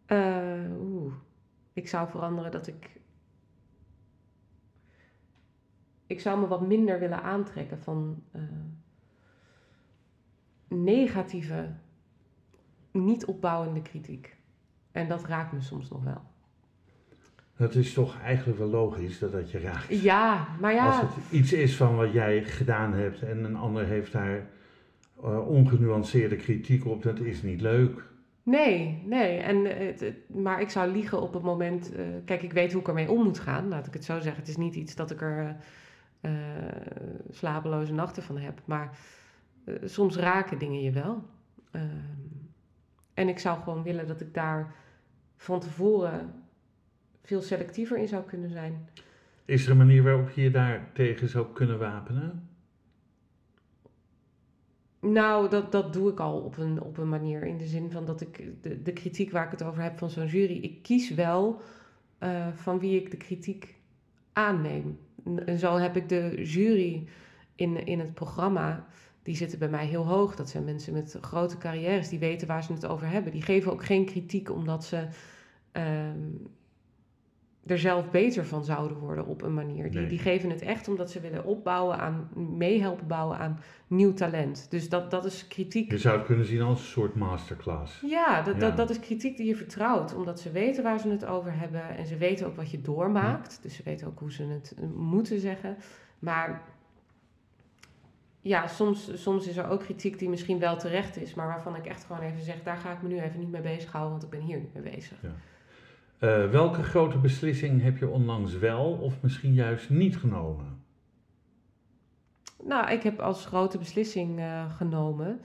Eh, oeh. Ik zou veranderen dat ik. Ik zou me wat minder willen aantrekken van eh, negatieve, niet opbouwende kritiek. En dat raakt me soms nog wel. Dat is toch eigenlijk wel logisch dat dat je raakt. Ja, maar ja. Als het iets is van wat jij gedaan hebt en een ander heeft daar eh, ongenuanceerde kritiek op, dat is niet leuk. Nee, nee. En, het, het- maar ik zou liegen op het moment. eh, kijk, ik weet hoe ik ermee om moet gaan. Laat ik het zo zeggen. Het is niet iets dat ik er eh, slapeloze nachten van heb. Maar eh, soms raken dingen je wel. Ehm, en ik zou gewoon willen dat ik daar van tevoren veel selectiever in zou kunnen zijn. Is er een manier waarop je je daar tegen zou kunnen wapenen? Nou, dat, dat doe ik al op een, op een manier. In de zin van dat ik de, de kritiek waar ik het over heb van zo'n jury. Ik kies wel eh, van wie ik de kritiek aanneem. En- zo heb ik de jury in, in het programma. Die zitten bij mij heel hoog. Dat zijn mensen met grote carrières. Die weten waar ze het over hebben. Die geven ook geen kritiek omdat ze ehm, er zelf beter van zouden worden op een manier. Die, Nee. die geven het echt omdat ze willen opbouwen aan, meehelpen bouwen aan nieuw talent. Dus dat, dat is kritiek. Je zou het kunnen zien als een soort masterclass. Ja, dat, Ja. Dat, dat is kritiek die je vertrouwt, omdat ze weten waar ze het over hebben en ze weten ook wat je doormaakt. Dus ze weten ook hoe ze het eh, moeten zeggen. Maar ja, soms, soms is er ook kritiek die misschien wel terecht is, maar waarvan ik echt gewoon even zeg: daar ga ik me nu even niet mee bezighouden, want ik ben hier niet mee bezig. Eh, welke grote beslissing heb je onlangs wel of misschien juist niet genomen? Nou, ik heb als grote beslissing eh, genomen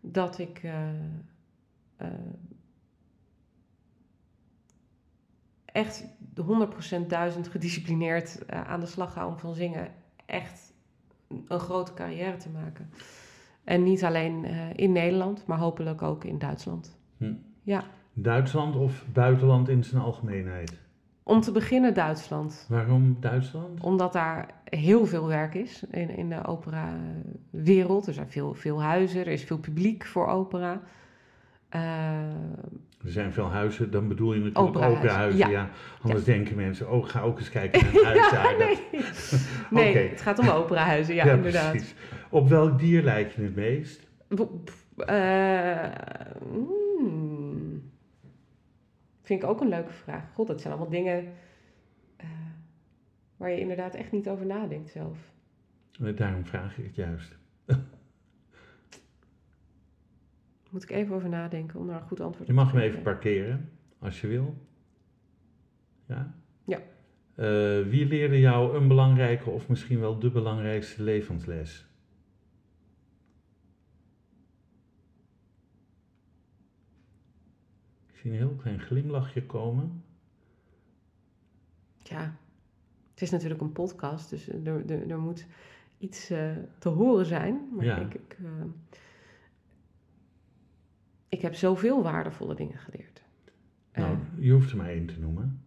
dat ik eh, echt 100% duizend gedisciplineerd aan de slag ga om van zingen echt een grote carrière te maken. En niet alleen in Nederland, maar hopelijk ook in Duitsland. Hm. Ja. Duitsland of buitenland in zijn algemeenheid? Om te beginnen Duitsland. Waarom Duitsland? Omdat daar heel veel werk is in, in de opera-wereld. Er zijn veel, veel huizen, er is veel publiek voor opera. Eh, Er zijn veel huizen, dan bedoel je natuurlijk Operahuizen, operahuizen. Ja. ja. Anders denken mensen, oh, ga ook eens kijken naar een huis daar. ja, Dat- nee, nee het gaat om operahuizen, ja, inderdaad. precies. Op welk dier lijkt je het meest? Hmm. Vind ik ook een leuke vraag. God, dat zijn allemaal dingen eh, waar je inderdaad echt niet over nadenkt zelf. Daarom vraag ik het juist. Moet ik even over nadenken om daar een goed antwoord Je op te mag hem geven. even parkeren, als je wil. Ja? Ja. Eh, wie leerde jou een belangrijke of misschien wel de belangrijkste levensles? Zie een heel klein glimlachje komen. Ja, het is natuurlijk een podcast, dus er, er, er moet iets eh, te horen zijn. Maar Ja. ik, ik, eh, ik heb zoveel waardevolle dingen geleerd. Nou, Eh, je hoeft er maar één te noemen.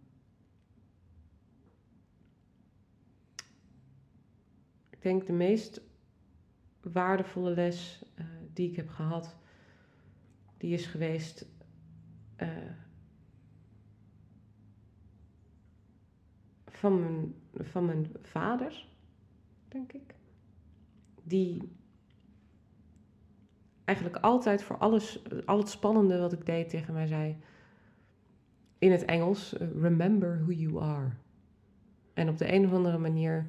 denk de meest waardevolle les die ik heb gehad, die is geweest. Eh, van, mijn, van mijn vader, denk ik. Die eigenlijk altijd voor alles, al het spannende wat ik deed tegen mij zei. In het Engels, eh, remember who you are. En op de een of andere manier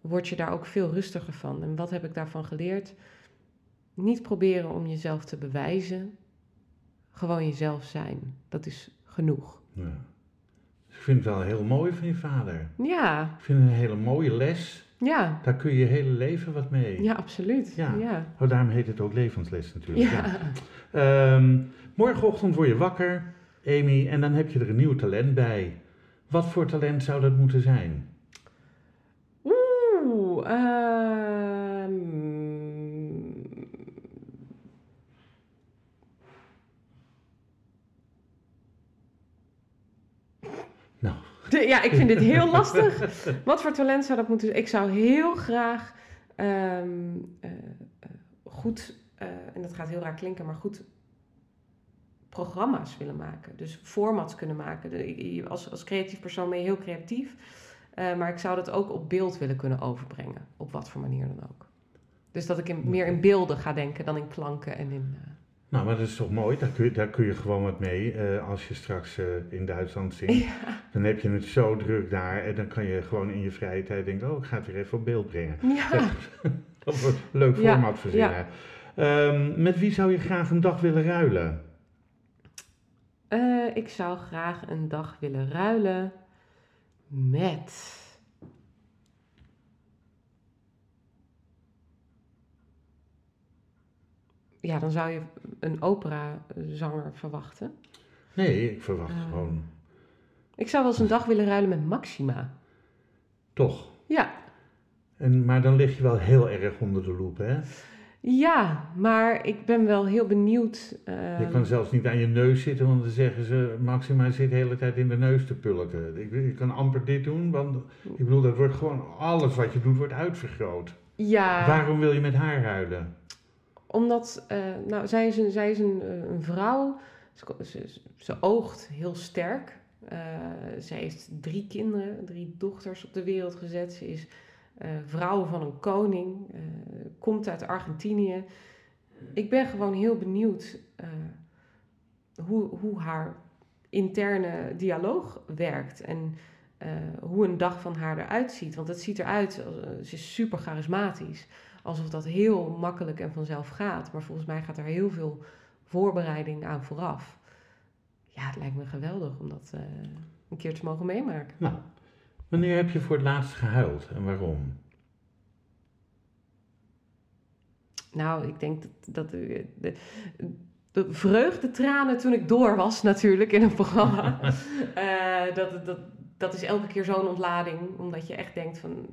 word je daar ook veel rustiger van. En wat heb ik daarvan geleerd? Niet proberen om jezelf te bewijzen. Gewoon jezelf zijn. Dat is genoeg. Ja. Dus ik vind het wel heel mooi van je vader. Ja, Ik vind het een hele mooie les. ja, Daar kun je je hele leven wat mee. ja, absoluut. Ja. ja. Oh, daarom heet het ook levensles natuurlijk. Ja. Ehm, morgenochtend word je wakker, Amy, en dan heb je er een nieuw talent bij. Wat voor talent zou dat moeten zijn? Oeh, ehm, Nou. Ja, ik vind dit heel lastig. Wat voor talent zou dat moeten zijn? Ik zou heel graag ehm, eh, eh, goed, eh, en dat gaat heel raar klinken, maar goed programma's willen maken. Dus formats kunnen maken. De- als, als creatief persoon ben je heel creatief. maar ik zou dat ook op beeld willen kunnen overbrengen. Op wat voor manier dan ook. Dus dat ik meer in beelden ga denken dan in klanken en in... Nou, maar dat is toch mooi? Daar kun je, daar kun je gewoon wat mee. eh, als je straks eh, in Duitsland zingt, dan heb je het zo druk daar. En dan kan je gewoon in je vrije tijd denken, oh, ik ga het weer even op beeld brengen. ja. Dat wordt een leuk Ja, format verzinnen. Ehm, met wie zou je graag een dag willen ruilen? Eh, ik zou graag een dag willen ruilen met. Ja, dan zou je een operazanger verwachten. Nee, ik verwacht Ah. gewoon Ik zou wel eens een dag willen ruilen met Maxima. toch. Ja, En, maar dan lig je wel heel erg onder de loep, hè? ja maar ik ben wel heel benieuwd. eh, Je kan zelfs niet aan je neus zitten, want dan zeggen ze, Maxima zit de hele tijd in de neus te pulken. Ik, ik kan amper dit doen, want ik bedoel, dat wordt gewoon, alles wat je doet wordt uitvergroot. ja, Waarom wil je met haar ruilen? Omdat, eh, nou, zij is een, zij is een, eh, een vrouw. Ze, oogt heel sterk. Eh, zij heeft drie kinderen, drie dochters op de wereld gezet. Ze is vrouw van een koning, komt uit Argentinië. Ik ben gewoon heel benieuwd hoe, hoe haar interne dialoog werkt. En hoe een dag van haar eruit ziet. Want het ziet eruit, ze is super charismatisch alsof dat heel makkelijk en vanzelf gaat. Maar volgens mij gaat er heel veel voorbereiding aan vooraf. Ja, het lijkt me geweldig om dat eh, een keer te mogen meemaken. Nou, wanneer heb je voor het laatst gehuild en waarom? Nou, ik denk dat, dat de, de, de vreugdetranen toen ik door was natuurlijk in een programma. eh, dat, dat, dat is elke keer zo'n ontlading. Omdat je echt denkt van...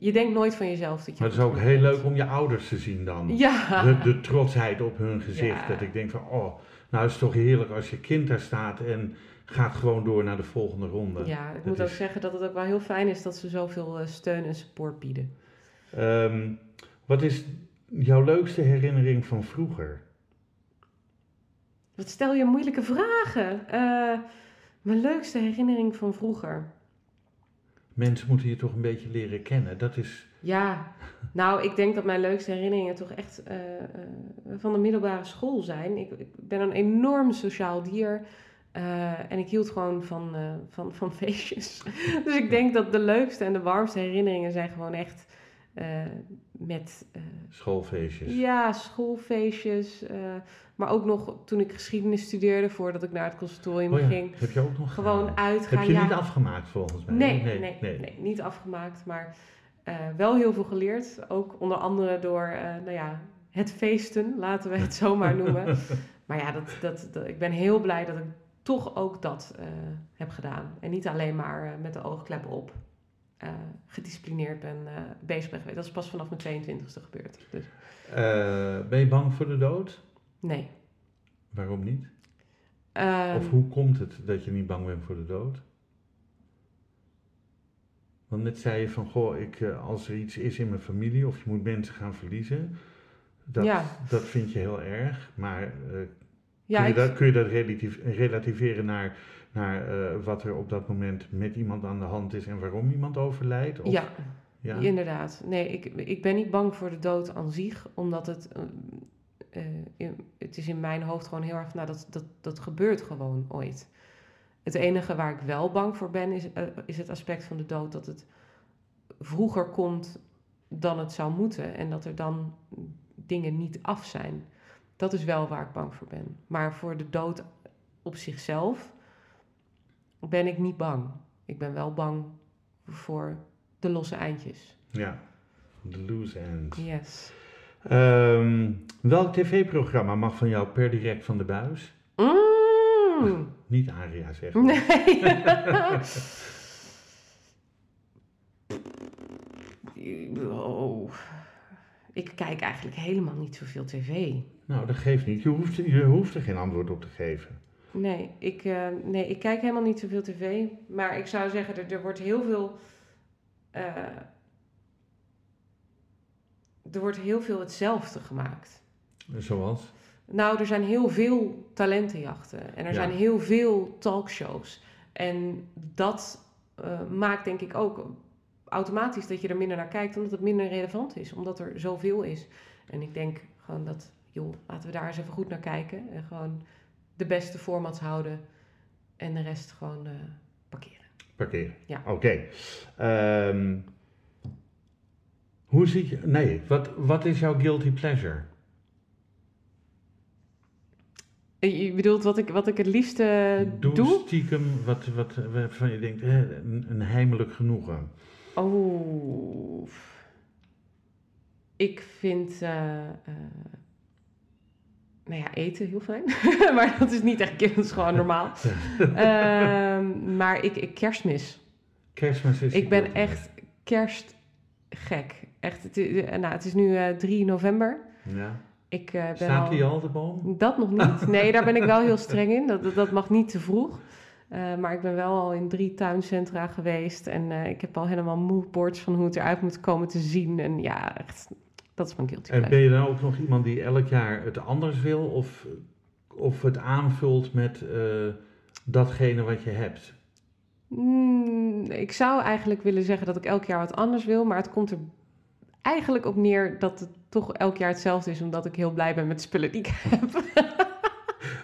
Je denkt nooit van jezelf dat je... Maar het is ook heel leuk om je ouders te zien dan. Ja. De, de trotsheid op hun gezicht. Ja. Dat ik denk van, oh, nou is het toch heerlijk als je kind daar staat en gaat gewoon door naar de volgende ronde. Ja, ik Dat moet ook zeggen dat het ook wel heel fijn is dat ze zoveel eh, steun en support bieden. Ehm, wat is jouw leukste herinnering van vroeger? Wat stel je moeilijke vragen? Eh, mijn leukste herinnering van vroeger. Mensen moeten je toch een beetje leren kennen. Dat is, Ja, nou, ik denk dat mijn leukste herinneringen toch echt eh, eh, van de middelbare school zijn. Ik, ik ben een enorm sociaal dier. eh, en ik hield gewoon van, van, van feestjes. dus ik denk dat de leukste en de warmste herinneringen zijn gewoon echt met eh, schoolfeestjes. Ja, schoolfeestjes. eh, maar ook nog toen ik geschiedenis studeerde, voordat ik naar het conservatorium Oh ja, ging. heb je ook nog Gewoon gedaan? uitgaan. Heb je ja. niet afgemaakt volgens mij? Nee, nee, nee, niet afgemaakt. Maar eh, wel heel veel geleerd. Ook onder andere door, eh, nou ja, het feesten, laten we het zo maar noemen. maar ja, dat, dat, dat- ik ben heel blij dat ik toch ook dat eh, heb gedaan. En niet alleen maar eh, met de oogkleppen op. eh, gedisciplineerd ben eh, bezig ben geweest. Dat is pas vanaf mijn 22e gebeurd. Dus Eh, ben je bang voor de dood? nee. Waarom niet? Ehm, of hoe komt het dat je niet bang bent voor de dood? Want net zei je van, goh, ik, als er iets is in mijn familie of je moet mensen gaan verliezen, dat, Ja. dat vind je heel erg. Maar Ja, kun, je ik- dat, kun je dat relativeren naar, naar eh, wat er op dat moment met iemand aan de hand is en waarom iemand overlijdt? Of- ja, ja? inderdaad. Nee, ik, ik ben niet bang voor de dood aan zich, omdat het, eh, eh, in- het is in mijn hoofd gewoon heel erg, nou, dat, dat, dat gebeurt gewoon ooit. Het enige waar ik wel bang voor ben, is, is het aspect van de dood dat het vroeger komt dan het zou moeten en dat er dan dingen niet af zijn. Dat is wel waar ik bang voor ben. Maar voor de dood op zichzelf ben ik niet bang. Ik ben wel bang voor de losse eindjes. Ja, de loose end. Yes. Ehm, welk tv-programma mag van jou per direct van de buis? Mm. Niet Aria zeggen. Nee. oh. Ik kijk eigenlijk helemaal niet zoveel tv. Nou, dat geeft niet. Je hoeft, je hoeft er geen antwoord op te geven. Nee ik, eh, nee, ik kijk helemaal niet zoveel tv. Maar ik zou zeggen, er, er wordt heel veel. eh, er wordt heel veel hetzelfde gemaakt. Zoals? Nou, er zijn heel veel talentenjachten en er Ja. zijn heel veel talkshows. En dat eh, maakt denk ik ook automatisch dat je er minder naar kijkt, omdat het minder relevant is, omdat er zoveel is. En ik denk gewoon dat, joh, laten we daar eens even goed naar kijken en gewoon de beste formats houden en de rest gewoon eh, parkeren. Parkeren. Ja. Oké. Ehm, hoe zie je... Nee, wat, wat is jouw guilty pleasure? Eh, Je bedoelt wat ik, wat ik het liefste Doe, doe? stiekem wat, wat waarvan je denkt, hè, een, een heimelijk genoegen. Oh. Ik vind. eh, nou ja, eten heel fijn. maar dat is niet echt kind, dat is gewoon normaal. Ehm, maar ik, ik kerstmis. Kerstmis is... Ik ben echt kerstgek. Echt, het, is- eh, nou, het is nu eh 3 november. Ja. Ik eh, ben Staat al... die al, de boom? Dat nog niet. Nee, daar ben ik wel heel streng in. Dat, dat, dat mag niet te vroeg. Maar ik ben wel al in drie tuincentra geweest. En ik heb al helemaal moodboards van hoe het eruit moet komen te zien. En ja, echt, dat is mijn guilty En ben je dan ook nog iemand die elk jaar het anders wil? Of, of het aanvult met eh, datgene wat je hebt? Mm, ik zou eigenlijk willen zeggen dat ik elk jaar wat anders wil. Maar het komt er eigenlijk op neer dat het toch elk jaar hetzelfde is. Omdat ik heel blij ben met de spullen die ik heb.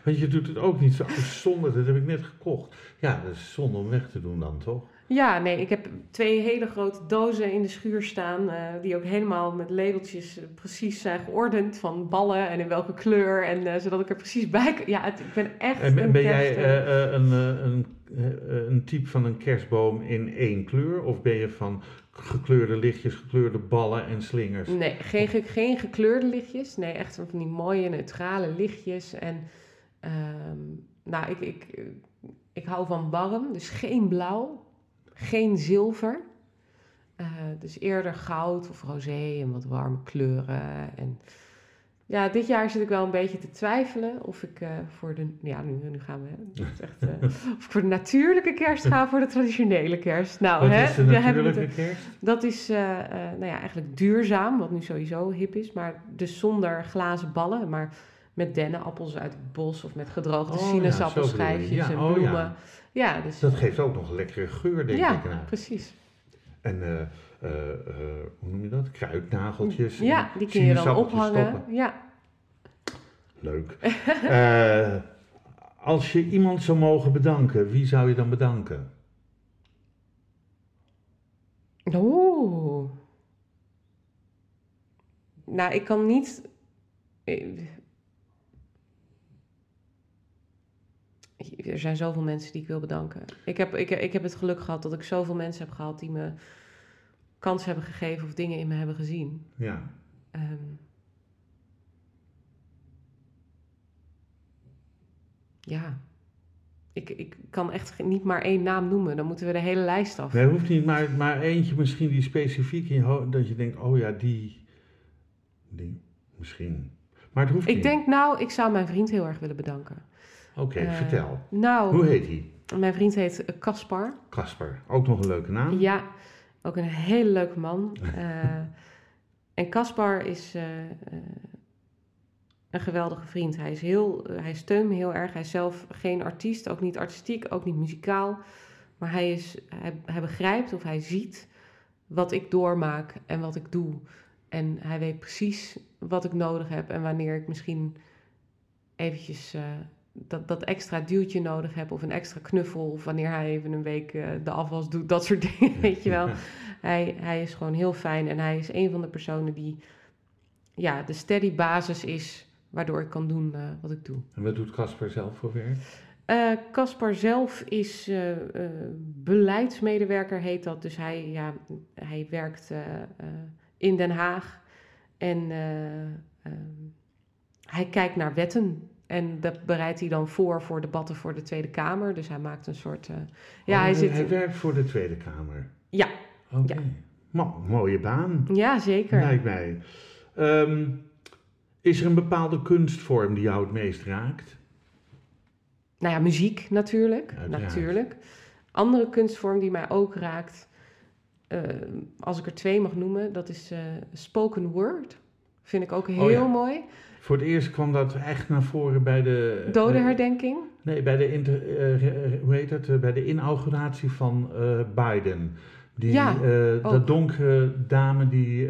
Want je doet het ook niet zo oh, zonde, dat heb ik net gekocht. Ja, dat is zonde om weg te doen dan, toch? Ja, nee, ik heb twee hele grote dozen in de schuur staan. eh, die ook helemaal met labeltjes eh, precies zijn geordend. Van ballen en in welke kleur. En eh, zodat ik er precies bij kan. Ja, het, ik ben echt. En ben, een ben jij een, een, een type van een kerstboom in één kleur? Of ben je van gekleurde lichtjes, gekleurde ballen en slingers? Nee, geen, ge- geen gekleurde lichtjes. Nee, echt van die mooie neutrale lichtjes. En ehm, nou, ik, ik, ik hou van warm, dus geen blauw, geen zilver. Eh, dus eerder goud of roze en wat warme kleuren. En ja, dit jaar zit ik wel een beetje te twijfelen of ik eh, voor de... Ja, nu, nu gaan we... hè. Het is echt, eh, of ik voor de natuurlijke kerst ga of voor de traditionele kerst. Nou, Wat hè, is de we natuurlijke kerst? dat is nou ja, eigenlijk duurzaam, wat nu sowieso hip is. Maar dus zonder glazen ballen, maar met dennenappels uit het bos of met gedroogde Oh sinaasappelschijfjes. Ja, en oh ja. Ja, dus, Dat geeft ook nog een lekkere geur, denk ja ik. Nou. precies. En eh, eh, eh, hoe noem je dat? Kruidnageltjes. Ja, die kun je dan ophangen. stoppen. Ja. Leuk. Als je iemand zou mogen bedanken, wie zou je dan bedanken? Oeh. Nou, ik kan niet. eh, Er zijn zoveel mensen die ik wil bedanken. Ik heb, ik, ik heb het geluk gehad dat ik zoveel mensen heb gehad die me kans hebben gegeven of dingen in me hebben gezien. Ja. Ehm, ja. Ik, ik kan echt niet maar één naam noemen. Dan moeten we de hele lijst af. Nee, hoeft niet, maar, maar eentje misschien die specifiek in je hoofd, dat je denkt, oh ja, die, die, misschien. Maar het hoeft Ik niet. denk nou, ik zou mijn vriend heel erg willen bedanken. Oké, Eh, vertel. Nou, Hoe heet hij? mijn vriend heet Caspar. Kasper. Ook nog een leuke naam. Ja, ook een hele leuke man. Eh, en Caspar is eh, een geweldige vriend. Hij, is heel, hij steunt me heel erg. Hij is zelf geen artiest, ook niet artistiek, ook niet muzikaal. Maar hij, is, hij, hij begrijpt of hij ziet wat ik doormaak en wat ik doe. En hij weet precies wat ik nodig heb en wanneer ik misschien eventjes dat, dat extra duwtje nodig heb of een extra knuffel of wanneer hij even een week uh, de afwas doet, dat soort dingen, weet je wel. Hij, hij is gewoon heel fijn en hij is een van de personen die ja, de steady basis is waardoor ik kan doen uh, wat ik doe. En wat doet Casper zelf voor werk? Caspar uh, zelf is uh, beleidsmedewerker, heet dat. Dus hij, ja, hij werkt in Den Haag en hij kijkt naar wetten. En dat bereidt hij dan voor voor debatten voor de Tweede Kamer. Dus hij maakt een soort. Uh, ja, oh, hij, zit... hij werkt voor de Tweede Kamer. Ja. Oké. Ja. mooie baan. Ja, zeker. Lijkt mij. Um, is er een bepaalde kunstvorm die jou het meest raakt? Nou ja, muziek natuurlijk. Natuurlijk. Andere kunstvorm die mij ook raakt, uh, als ik er twee mag noemen, dat is uh, spoken word. Vind ik ook heel oh, ja. mooi. Voor het eerst kwam dat echt naar voren bij de... Dodenherdenking? nee, bij de, inter, uh, hoe heet het, bij de inauguratie van Biden. Die, ja, dat donkere dame die,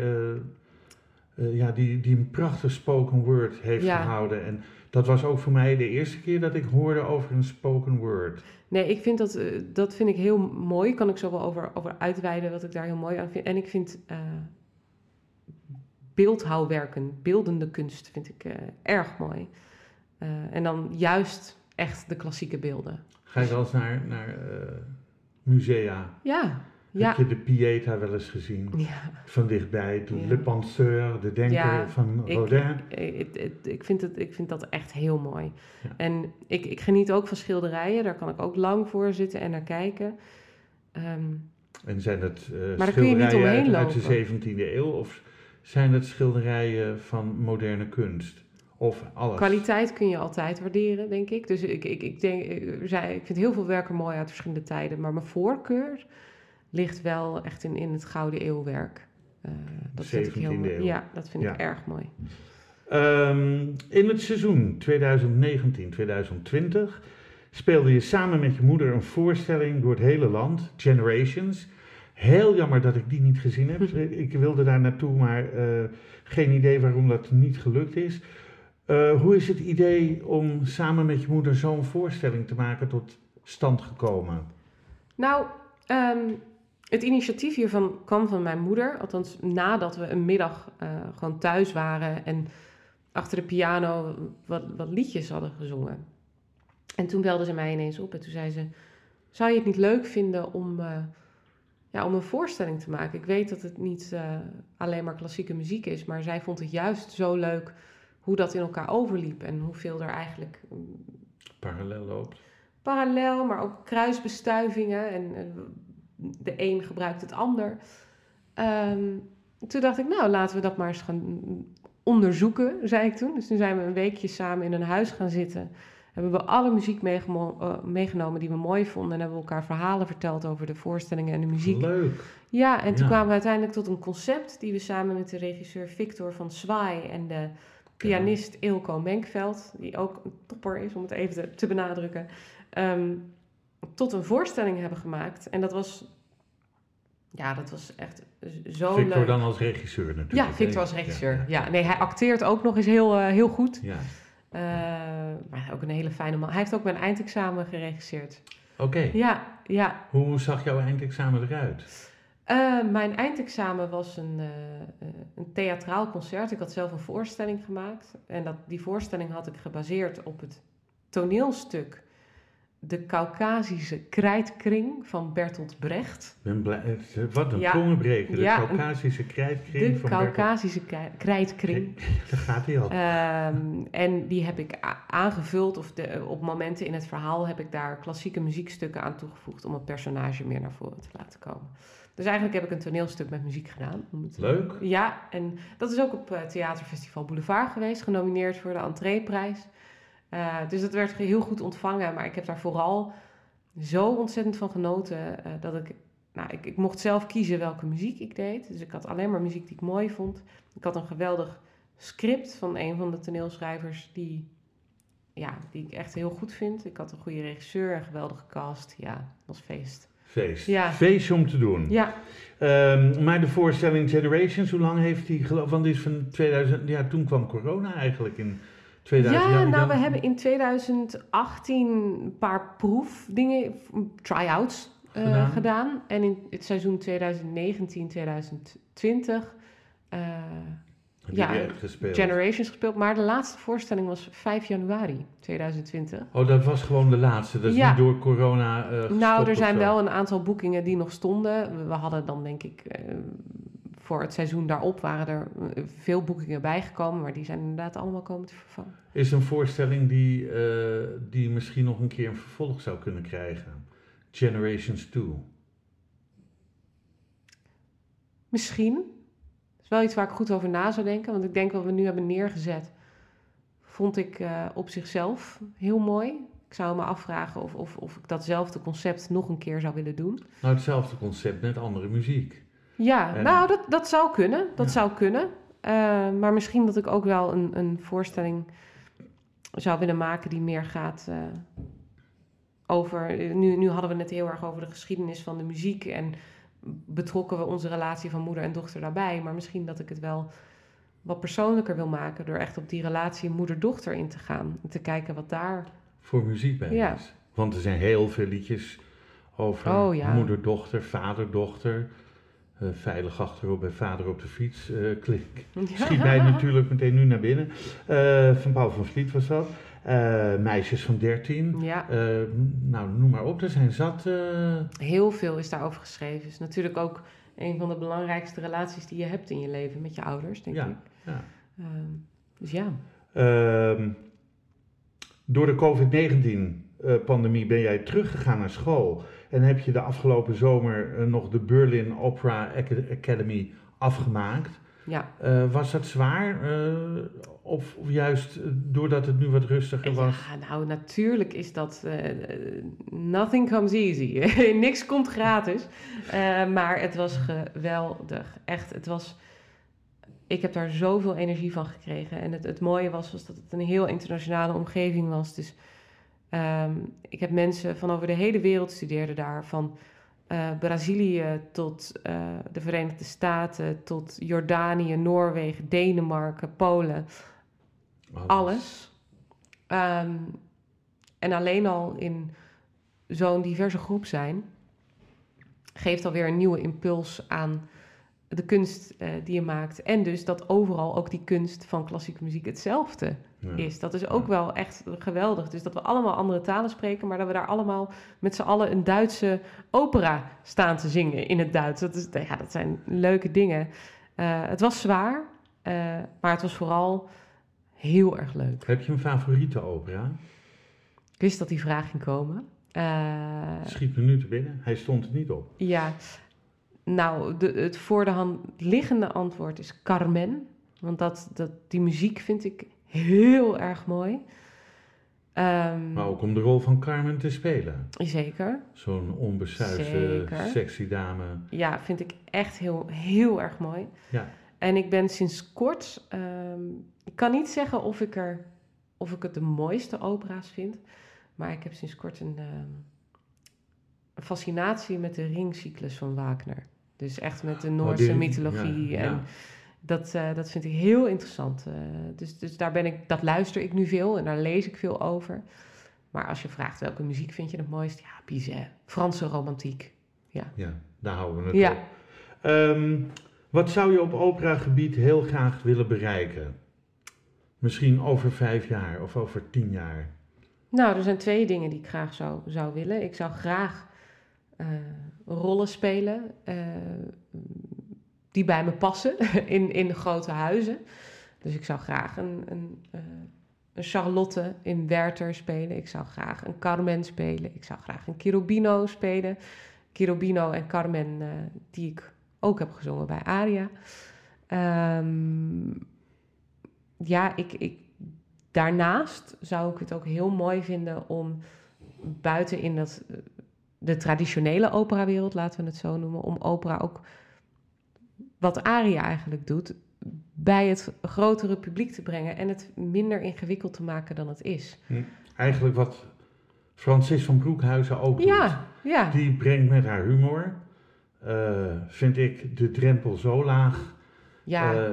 ja, die, die een prachtig spoken word heeft gehouden. En dat was ook voor mij de eerste keer dat ik hoorde over een spoken word. Nee, ik vind dat, dat vind ik heel mooi. Kan ik zo wel over, over uitweiden wat ik daar heel mooi aan vind. En ik vind beeldhouwwerken, beeldende kunst vind ik uh, erg mooi. Uh, en dan juist echt de klassieke beelden. Ga je wel eens naar, naar uh, musea? Ja. Heb ja. je de Pieta wel eens gezien? Ja. Van dichtbij, de ja. Le Penseur, de denker ja, van Rodin. Ik, ik, ik, ik, vind het, ik vind dat echt heel mooi. En ik, ik geniet ook van schilderijen, daar kan ik ook lang voor zitten en naar kijken. Um, en zijn het uh, schilderijen uit, uit de 17e eeuw? Of zijn het schilderijen van moderne kunst? Of alles? Kwaliteit kun je altijd waarderen, denk ik. Dus ik, ik, ik, denk, ik vind heel veel werken mooi uit verschillende tijden. Maar mijn voorkeur ligt wel echt in, in het Gouden Eeuwwerk. Uh, dat vind ik heel mooi. Ja, dat vind ja. ik erg mooi. Um, in het seizoen 2019-2020 speelde je samen met je moeder een voorstelling door het hele land, Generations. Heel jammer dat ik die niet gezien heb. ik wilde daar naartoe, maar uh, geen idee waarom dat niet gelukt is. Uh, hoe is het idee om samen met je moeder zo'n voorstelling te maken tot stand gekomen? Nou, um, het initiatief hiervan kwam van mijn moeder. Althans, nadat we een middag uh, gewoon thuis waren en achter de piano wat, wat liedjes hadden gezongen. En toen belde ze mij ineens op en toen zei ze: Zou je het niet leuk vinden om ja, om een voorstelling te maken. Ik weet dat het niet uh, alleen maar klassieke muziek is, maar zij vond het juist zo leuk hoe dat in elkaar overliep en hoeveel er eigenlijk. Mm, Parallel loopt. Parallel, maar ook kruisbestuivingen en uh, de een gebruikt het ander. Um, toen dacht ik, nou laten we dat maar eens gaan onderzoeken, zei ik toen. Dus toen zijn we een weekje samen in een huis gaan zitten hebben we alle muziek uh, meegenomen die we mooi vonden. En hebben we elkaar verhalen verteld over de voorstellingen en de muziek. Leuk. Ja, en toen kwamen we uiteindelijk tot een concept die we samen met de regisseur Victor van Zwaai en de pianist Ilko Menkveld, die ook een topper is om het even te, te benadrukken, um, tot een voorstelling hebben gemaakt. En dat was ja, dat was echt zo Victor leuk. dan als regisseur natuurlijk. Ja, Victor als regisseur. Ja, ja. nee, hij acteert ook nog eens heel, uh, heel goed. Ja. Uh, maar ook een hele fijne man. Hij heeft ook mijn eindexamen geregisseerd. Oké. Okay. Ja, ja. Hoe zag jouw eindexamen eruit? Uh, mijn eindexamen was een, uh, een theatraal concert. Ik had zelf een voorstelling gemaakt. En dat, die voorstelling had ik gebaseerd op het toneelstuk de Caucasische krijtkring van Bertolt Brecht. Ben blij, wat een ja, tongenbreker, de ja, Caucasische krijtkring de van Caucasische Bertolt... krijtkring. Daar gaat hij al. Um, en die heb ik aangevuld, of de, op momenten in het verhaal heb ik daar klassieke muziekstukken aan toegevoegd om het personage meer naar voren te laten komen. Dus eigenlijk heb ik een toneelstuk met muziek gedaan. Om het, Leuk. Ja, en dat is ook op uh, Theaterfestival Boulevard geweest, genomineerd voor de entreeprijs. Uh, dus dat werd heel goed ontvangen. Maar ik heb daar vooral zo ontzettend van genoten uh, dat ik nou, ik, ik mocht zelf kiezen welke muziek ik deed. Dus ik had alleen maar muziek die ik mooi vond. Ik had een geweldig script van een van de toneelschrijvers die, ja, die ik echt heel goed vind. Ik had een goede regisseur, een geweldige cast. Ja, het was feest. Feest. Ja. Feest om te doen. Ja, Ehm, maar de voorstelling Generations, hoe lang heeft die geloof? Want die is van 2000. Ja, toen kwam corona eigenlijk in 2000. ja nou, we hebben in 2018 een paar proefdingen, try-outs eh, Gedaan. gedaan. En in het seizoen 2019, 2020 eh, Heb ja, gespeeld? Generations gespeeld. Maar de laatste voorstelling was 5 januari 2020. Oh, dat was gewoon de laatste. Dat is Ja. niet door corona. gestopt Nou, er zijn wel een aantal boekingen die nog stonden. We- We hadden dan denk ik eh, voor het seizoen daarop waren er eh, veel boekingen bijgekomen, maar die zijn inderdaad allemaal komen te vervangen. Is een voorstelling die, eh, die misschien nog een keer een vervolg zou kunnen krijgen. Generations 2. Misschien. Dat is wel iets waar ik goed over na zou denken, want ik denk wat we nu hebben neergezet, vond ik eh, op zichzelf heel mooi. Ik zou me afvragen of, of, of ik datzelfde concept nog een keer zou willen doen. Nou, hetzelfde concept, net andere muziek. Ja, En- nou, dat, dat zou kunnen. Dat Ja. zou kunnen. Eh, maar misschien dat ik ook wel een, een voorstelling zou willen maken die meer gaat eh, over. Nu, nu hadden we het heel erg over de geschiedenis van de muziek en betrokken we onze relatie van moeder en dochter daarbij. Maar misschien dat ik het wel wat persoonlijker wil maken door echt op die relatie moeder-dochter in te gaan. En te kijken wat daar. Voor muziek bij Ja. is. Want er zijn heel veel liedjes over Oh, ja. moeder, dochter, Eh, veilig achterop bij vader op de fiets. eh klink. Schiet mij natuurlijk meteen nu naar binnen. Eh, van Paul van Vliet was dat. Meisjes van 13. Ja, Eh, nou, noem maar op. Er zijn zat. heel veel is daarover geschreven. Is natuurlijk ook een van de belangrijkste relaties die je hebt in je leven met je ouders, denk Ja. ik. ja. Ehm, dus ja. Ehm, door de COVID-19-pandemie ben jij teruggegaan naar school. En heb je de afgelopen zomer eh, nog de Berlin Opera Aca- Academy afgemaakt. Ja, Eh, was dat zwaar? eh, of, of juist doordat het nu wat rustiger was? ja nou natuurlijk is dat... nothing comes easy. Niks komt gratis. Maar het was geweldig. Echt, het was... Ik heb daar zoveel energie van gekregen. En het, het mooie was, was dat het een heel internationale omgeving was. Dus ehm, ik heb mensen van over de hele wereld studeerden daar. Van eh, Brazilië tot eh, de Verenigde Staten, tot Jordanië, Noorwegen, Denemarken, Polen. alles. Ehm, en alleen al in zo'n diverse groep zijn, geeft alweer een nieuwe impuls aan de kunst eh, die je maakt. En dus dat overal ook die kunst van klassieke muziek hetzelfde Ja. is. Dat is ook wel echt geweldig. Dus dat we allemaal andere talen spreken, maar dat we daar allemaal met z'n allen een Duitse opera staan te zingen in het Duits. Dat, is, ja, dat zijn leuke dingen. Eh, het was zwaar, eh, maar het was vooral heel erg leuk. Heb je een favoriete opera? Ik wist dat die vraag ging komen. Eh, Schiet me nu te binnen. Hij stond er niet op. ja, nou, de, het voor de hand liggende antwoord is Carmen. Want dat, dat, die muziek vind ik heel erg mooi. Ehm, Maar ook om de rol van Carmen te spelen. Zeker. Zo'n onbesuisde, sexy dame. Ja, vind ik echt heel, heel erg mooi. Ja. En ik ben sinds kort... ehm, ik kan niet zeggen of ik, er, of ik het de mooiste opera's vind. Maar ik heb sinds kort een, ehm, een fascinatie met de ringcyclus van Wagner. Dus echt met de Noorse Oh, die- mythologie. ja, en ja. Dat, eh, dat vind ik heel interessant. Eh, dus dus daar ben ik, dat luister ik nu veel en daar lees ik veel over. Maar als je vraagt welke muziek vind je het mooist? Ja, Bizet. Franse romantiek. Ja, daar houden we het Ja. op. Ehm, wat zou je op operagebied heel graag willen bereiken? Misschien over vijf jaar of over tien jaar. Nou, er zijn twee dingen die ik graag zou, zou willen. Ik zou graag eh, rollen spelen die bij me passen in, in grote huizen. Dus ik zou graag een, een, eh, een Charlotte in Werther spelen. Ik zou graag een Carmen spelen. Ik zou graag een Cherubino spelen. Cherubino en Carmen, eh, die ik ook heb gezongen bij Aria. Ehm, ja, ik, ik, daarnaast zou ik het ook heel mooi vinden om buiten in dat, eh, de traditionele operawereld, laten we het zo noemen, om opera ook wat Aria eigenlijk doet, bij het grotere publiek te brengen en het minder ingewikkeld te maken dan het is. Hm. Eigenlijk wat Francis van Broekhuizen ook doet. Ja, ja. Die brengt met haar humor, eh, vind ik, de drempel zo laag. ja. eh,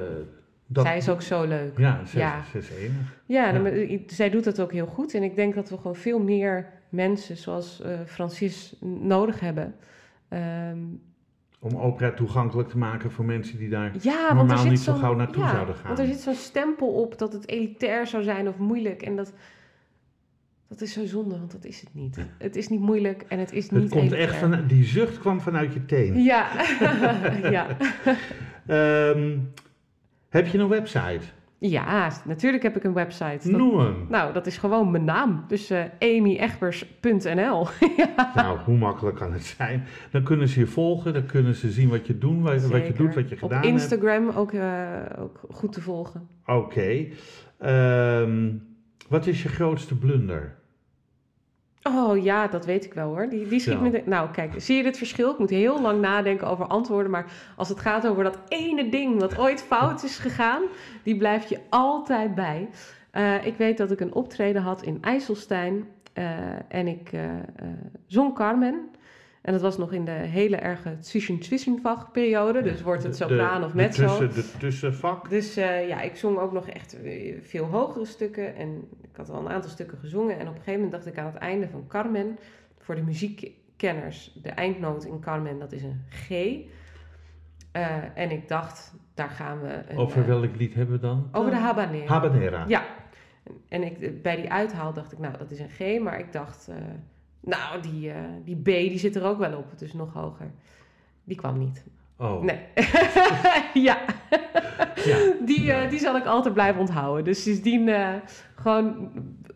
dat, zij is ook zo leuk. Ja, ze, Ja. ze is enig. Ja, Ja. i- zij doet dat ook heel goed. En ik denk dat we gewoon veel meer mensen zoals eh Francis nodig hebben. Ehm, Om opera toegankelijk te maken voor mensen die daar... ja, Normaal niet zo gauw naartoe ja, zouden gaan. Want er zit zo'n stempel op dat het elitair zou zijn of moeilijk. En dat, dat is zo zonde, want dat is het niet. Het is niet moeilijk en het is Het niet komt elitair. echt van... Die zucht kwam vanuit je teen. Ja, ja. Ehm, heb je een website? Ja, natuurlijk heb ik een website. Dat- Noem hem. nou, dat is gewoon mijn naam. Dus eh amyegbers.nl. Nou, hoe makkelijk kan het zijn? Dan kunnen ze je volgen, dan kunnen ze zien wat je doet, wat, je doet, wat je gedaan Op hebt. Instagram ook, eh, ook goed te volgen. Oké. Ehm, wat is je grootste blunder? Oh ja, dat weet ik wel hoor. Die, die schiet me de- nou, kijk, zie je dit verschil? Ik moet heel lang nadenken over antwoorden. Maar als het gaat over dat ene ding wat ooit fout is gegaan, die blijft je altijd bij. Eh, ik weet dat ik een optreden had in IJsselstein. eh, en ik eh, zong Carmen. En dat was nog in de hele erge zwischen periode Dus wordt het sopraan of de mezzo. tussen- De tussenvak. Dus eh, ja, ik zong ook nog echt eh, veel hogere stukken. En ik had al een aantal stukken gezongen. En op een gegeven moment dacht ik aan het einde van Carmen... voor de muziekkenners, de eindnoot in Carmen, dat is een G. Eh, en ik dacht, daar gaan we... Een, Over welk lied hebben we dan? over de habanero. Habanera. Ja. En ik, bij die uithaal dacht ik, nou, dat is een G. Maar ik dacht, nou, die, eh, die B die zit er ook wel op. Dus nog hoger. Die kwam niet. Oh, Nee. ja. Ja. Die, Ja. eh, die zal ik altijd blijven onthouden. Dus sindsdien eh, gewoon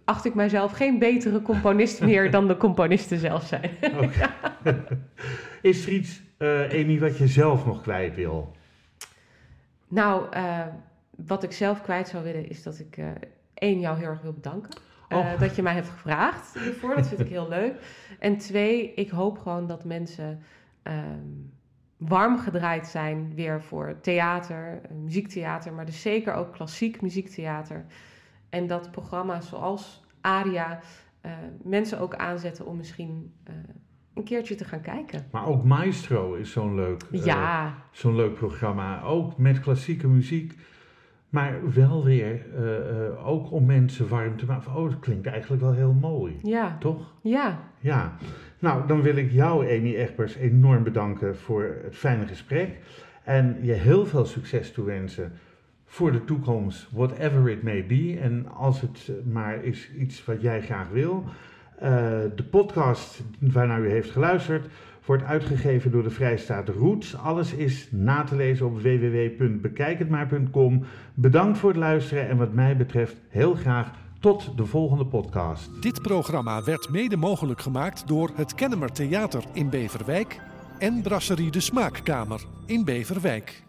acht ik mijzelf geen betere componist meer dan de componisten zelf zijn. Oké. is er iets, Amy, wat je zelf nog kwijt wil? nou, wat ik zelf kwijt zou willen is dat ik één jou heel erg wil bedanken. Eh, Oh. Dat je mij hebt gevraagd hiervoor. Dat vind ik heel leuk. En twee, ik hoop gewoon dat mensen ehm, warm gedraaid zijn weer voor theater, eh, muziektheater, maar dus zeker ook klassiek muziektheater. En dat programma's zoals Aria eh, mensen ook aanzetten om misschien eh, een keertje te gaan kijken. Maar ook Maestro is zo'n leuk, eh, ja, zo'n leuk programma. Ook met klassieke muziek. Maar wel weer, eh, eh, ook om mensen warm te maken. Oh, dat klinkt eigenlijk wel heel mooi. ja, Toch? ja. Ja. Nou, dan wil ik jou, Amy Egbers, enorm bedanken voor het fijne gesprek. En je heel veel succes toewensen voor de toekomst, whatever it may be. En als het maar is iets wat jij graag wil. Eh, de podcast waarnaar u heeft geluisterd wordt uitgegeven door de Vrijstaat Roots. Alles is na te lezen op www.bekijkhetmaar.com. Bedankt voor het luisteren en wat mij betreft heel graag tot de volgende podcast. Dit programma werd mede mogelijk gemaakt door het Kennemer Theater in Beverwijk en Brasserie de Smaakkamer in Beverwijk.